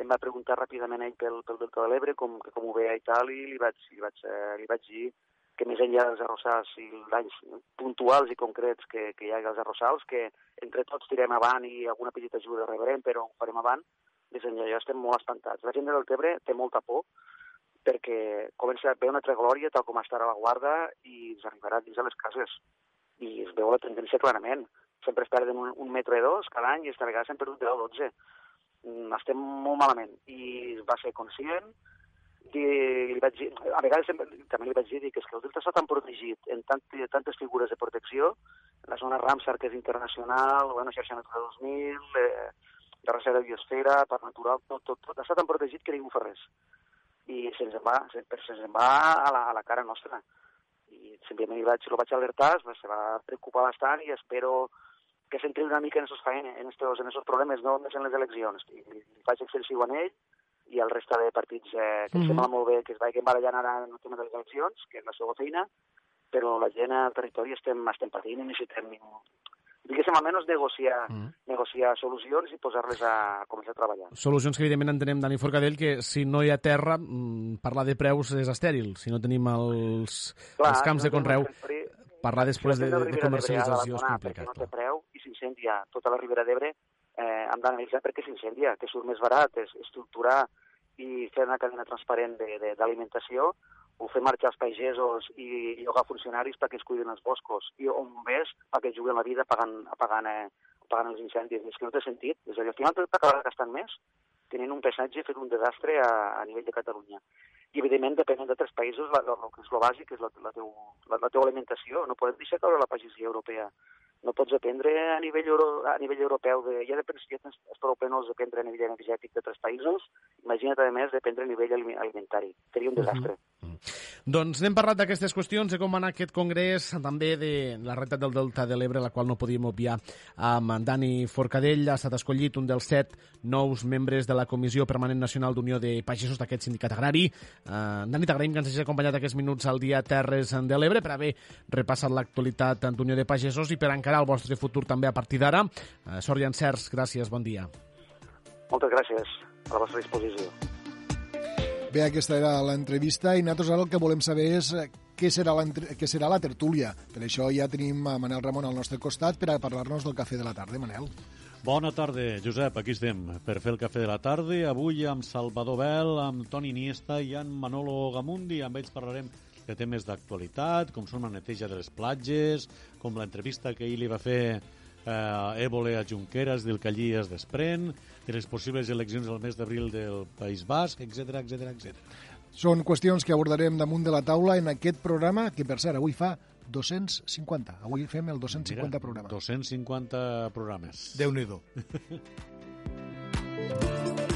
em va preguntar ràpidament ell pel, pel Delta de l'Ebre, com, com ho veia i tal, i li vaig, li vaig, eh, li vaig dir que més enllà dels arrossars i danys puntuals i concrets que, que hi ha als arrossals, que entre tots tirem avant i alguna petita ajuda rebrem, però ho farem avant, més enllà jo estem molt espantats. La gent del Tebre té molta por perquè comença a haver una altra glòria tal com està ara la guarda i ens arribarà dins de les cases. I es veu la tendència clarament. Sempre es perden un, un metre o dos cada any i esta vegada s'han perdut 10 o 12 Mm, estem molt malament. I va ser conscient, i li vaig dir, a vegades també li vaig dir que és que el delta està tan protegit en tant, tantes figures de protecció, la zona Ramsar, que és internacional, bueno, xarxa Natura 2000, eh, la reserva de biosfera, per natural, tot, tot, tot, està tan protegit que ningú fa res. I se'ns en va, se, se en va a la, a la cara nostra. I simplement li vaig, lo vaig alertar, se va preocupar bastant i espero que s'entri una mica en aquests en estos, en estos problemes, no només en les eleccions. I, i faig extensiu en ell i el resta de partits eh, que mm -hmm. sembla molt bé que es vagin barallant ara en el tema de les eleccions, que és la seva feina, però la gent al territori estem, estem patint i necessitem diguéssim, almenys negociar, mm. negociar solucions i posar-les a, començar a treballar. Solucions que, evidentment, entenem, Dani Forcadell, que si no hi ha terra, mm, parlar de preus és estèril. Si no tenim els, Clar, els camps no de conreu, parlar després de, de, de comercialització és complicat. No té preu i s'incendia tota la Ribera d'Ebre, eh, hem d'analitzar perquè s'incendia, que surt més barat, és estructurar i fer una cadena transparent d'alimentació, o fer marxar els pagesos i llogar funcionaris perquè es cuiden els boscos, i on ves perquè juguen la vida pagant, pagant, eh, pagant els incendis. És que no té sentit. És a dir, al final t'acabarà gastant més tenint un paisatge fet un desastre a, a nivell de Catalunya i evidentment depenent d'altres països la, la, el que és el bàsic és la, la, teu, la, la teva alimentació no podem deixar caure la pagesia europea no pots aprendre a nivell, euro, a nivell europeu de, ja depèn si és prou penós dependre a nivell energètic d'altres països imagina't a més dependre a nivell alimentari seria un desastre uh -huh. Doncs n'hem parlat d'aquestes qüestions, de com va anar aquest congrés, també de la realitat del Delta de l'Ebre, la qual no podíem obviar amb Dani Forcadell. Ha estat escollit un dels set nous membres de la Comissió Permanent Nacional d'Unió de Pagesos d'aquest sindicat agrari. Uh, Dani, t'agraïm que ens hagis acompanyat aquests minuts al dia Terres de l'Ebre per haver repassat l'actualitat d'Unió de Pagesos i per encarar el vostre futur també a partir d'ara. Uh, sort i encerts, gràcies, bon dia. Moltes gràcies, a la vostra disposició. Bé, aquesta era l'entrevista i nosaltres ara el que volem saber és eh, què serà, la, què serà la tertúlia. Per això ja tenim a Manel Ramon al nostre costat per a parlar-nos del cafè de la tarda. Manel. Bona tarda, Josep. Aquí estem per fer el cafè de la tarda. Avui amb Salvador Bel, amb Toni Iniesta i amb Manolo Gamundi. Amb ells parlarem de temes d'actualitat, com són la neteja de les platges, com l'entrevista que ell li va fer eh, Évole a Junqueras del que allí es desprèn, de les possibles eleccions del mes d'abril del País Basc, etc etc etc. Són qüestions que abordarem damunt de la taula en aquest programa, que per cert avui fa 250. Avui fem el 250 Mira, programa. 250 programes. Déu-n'hi-do. <laughs>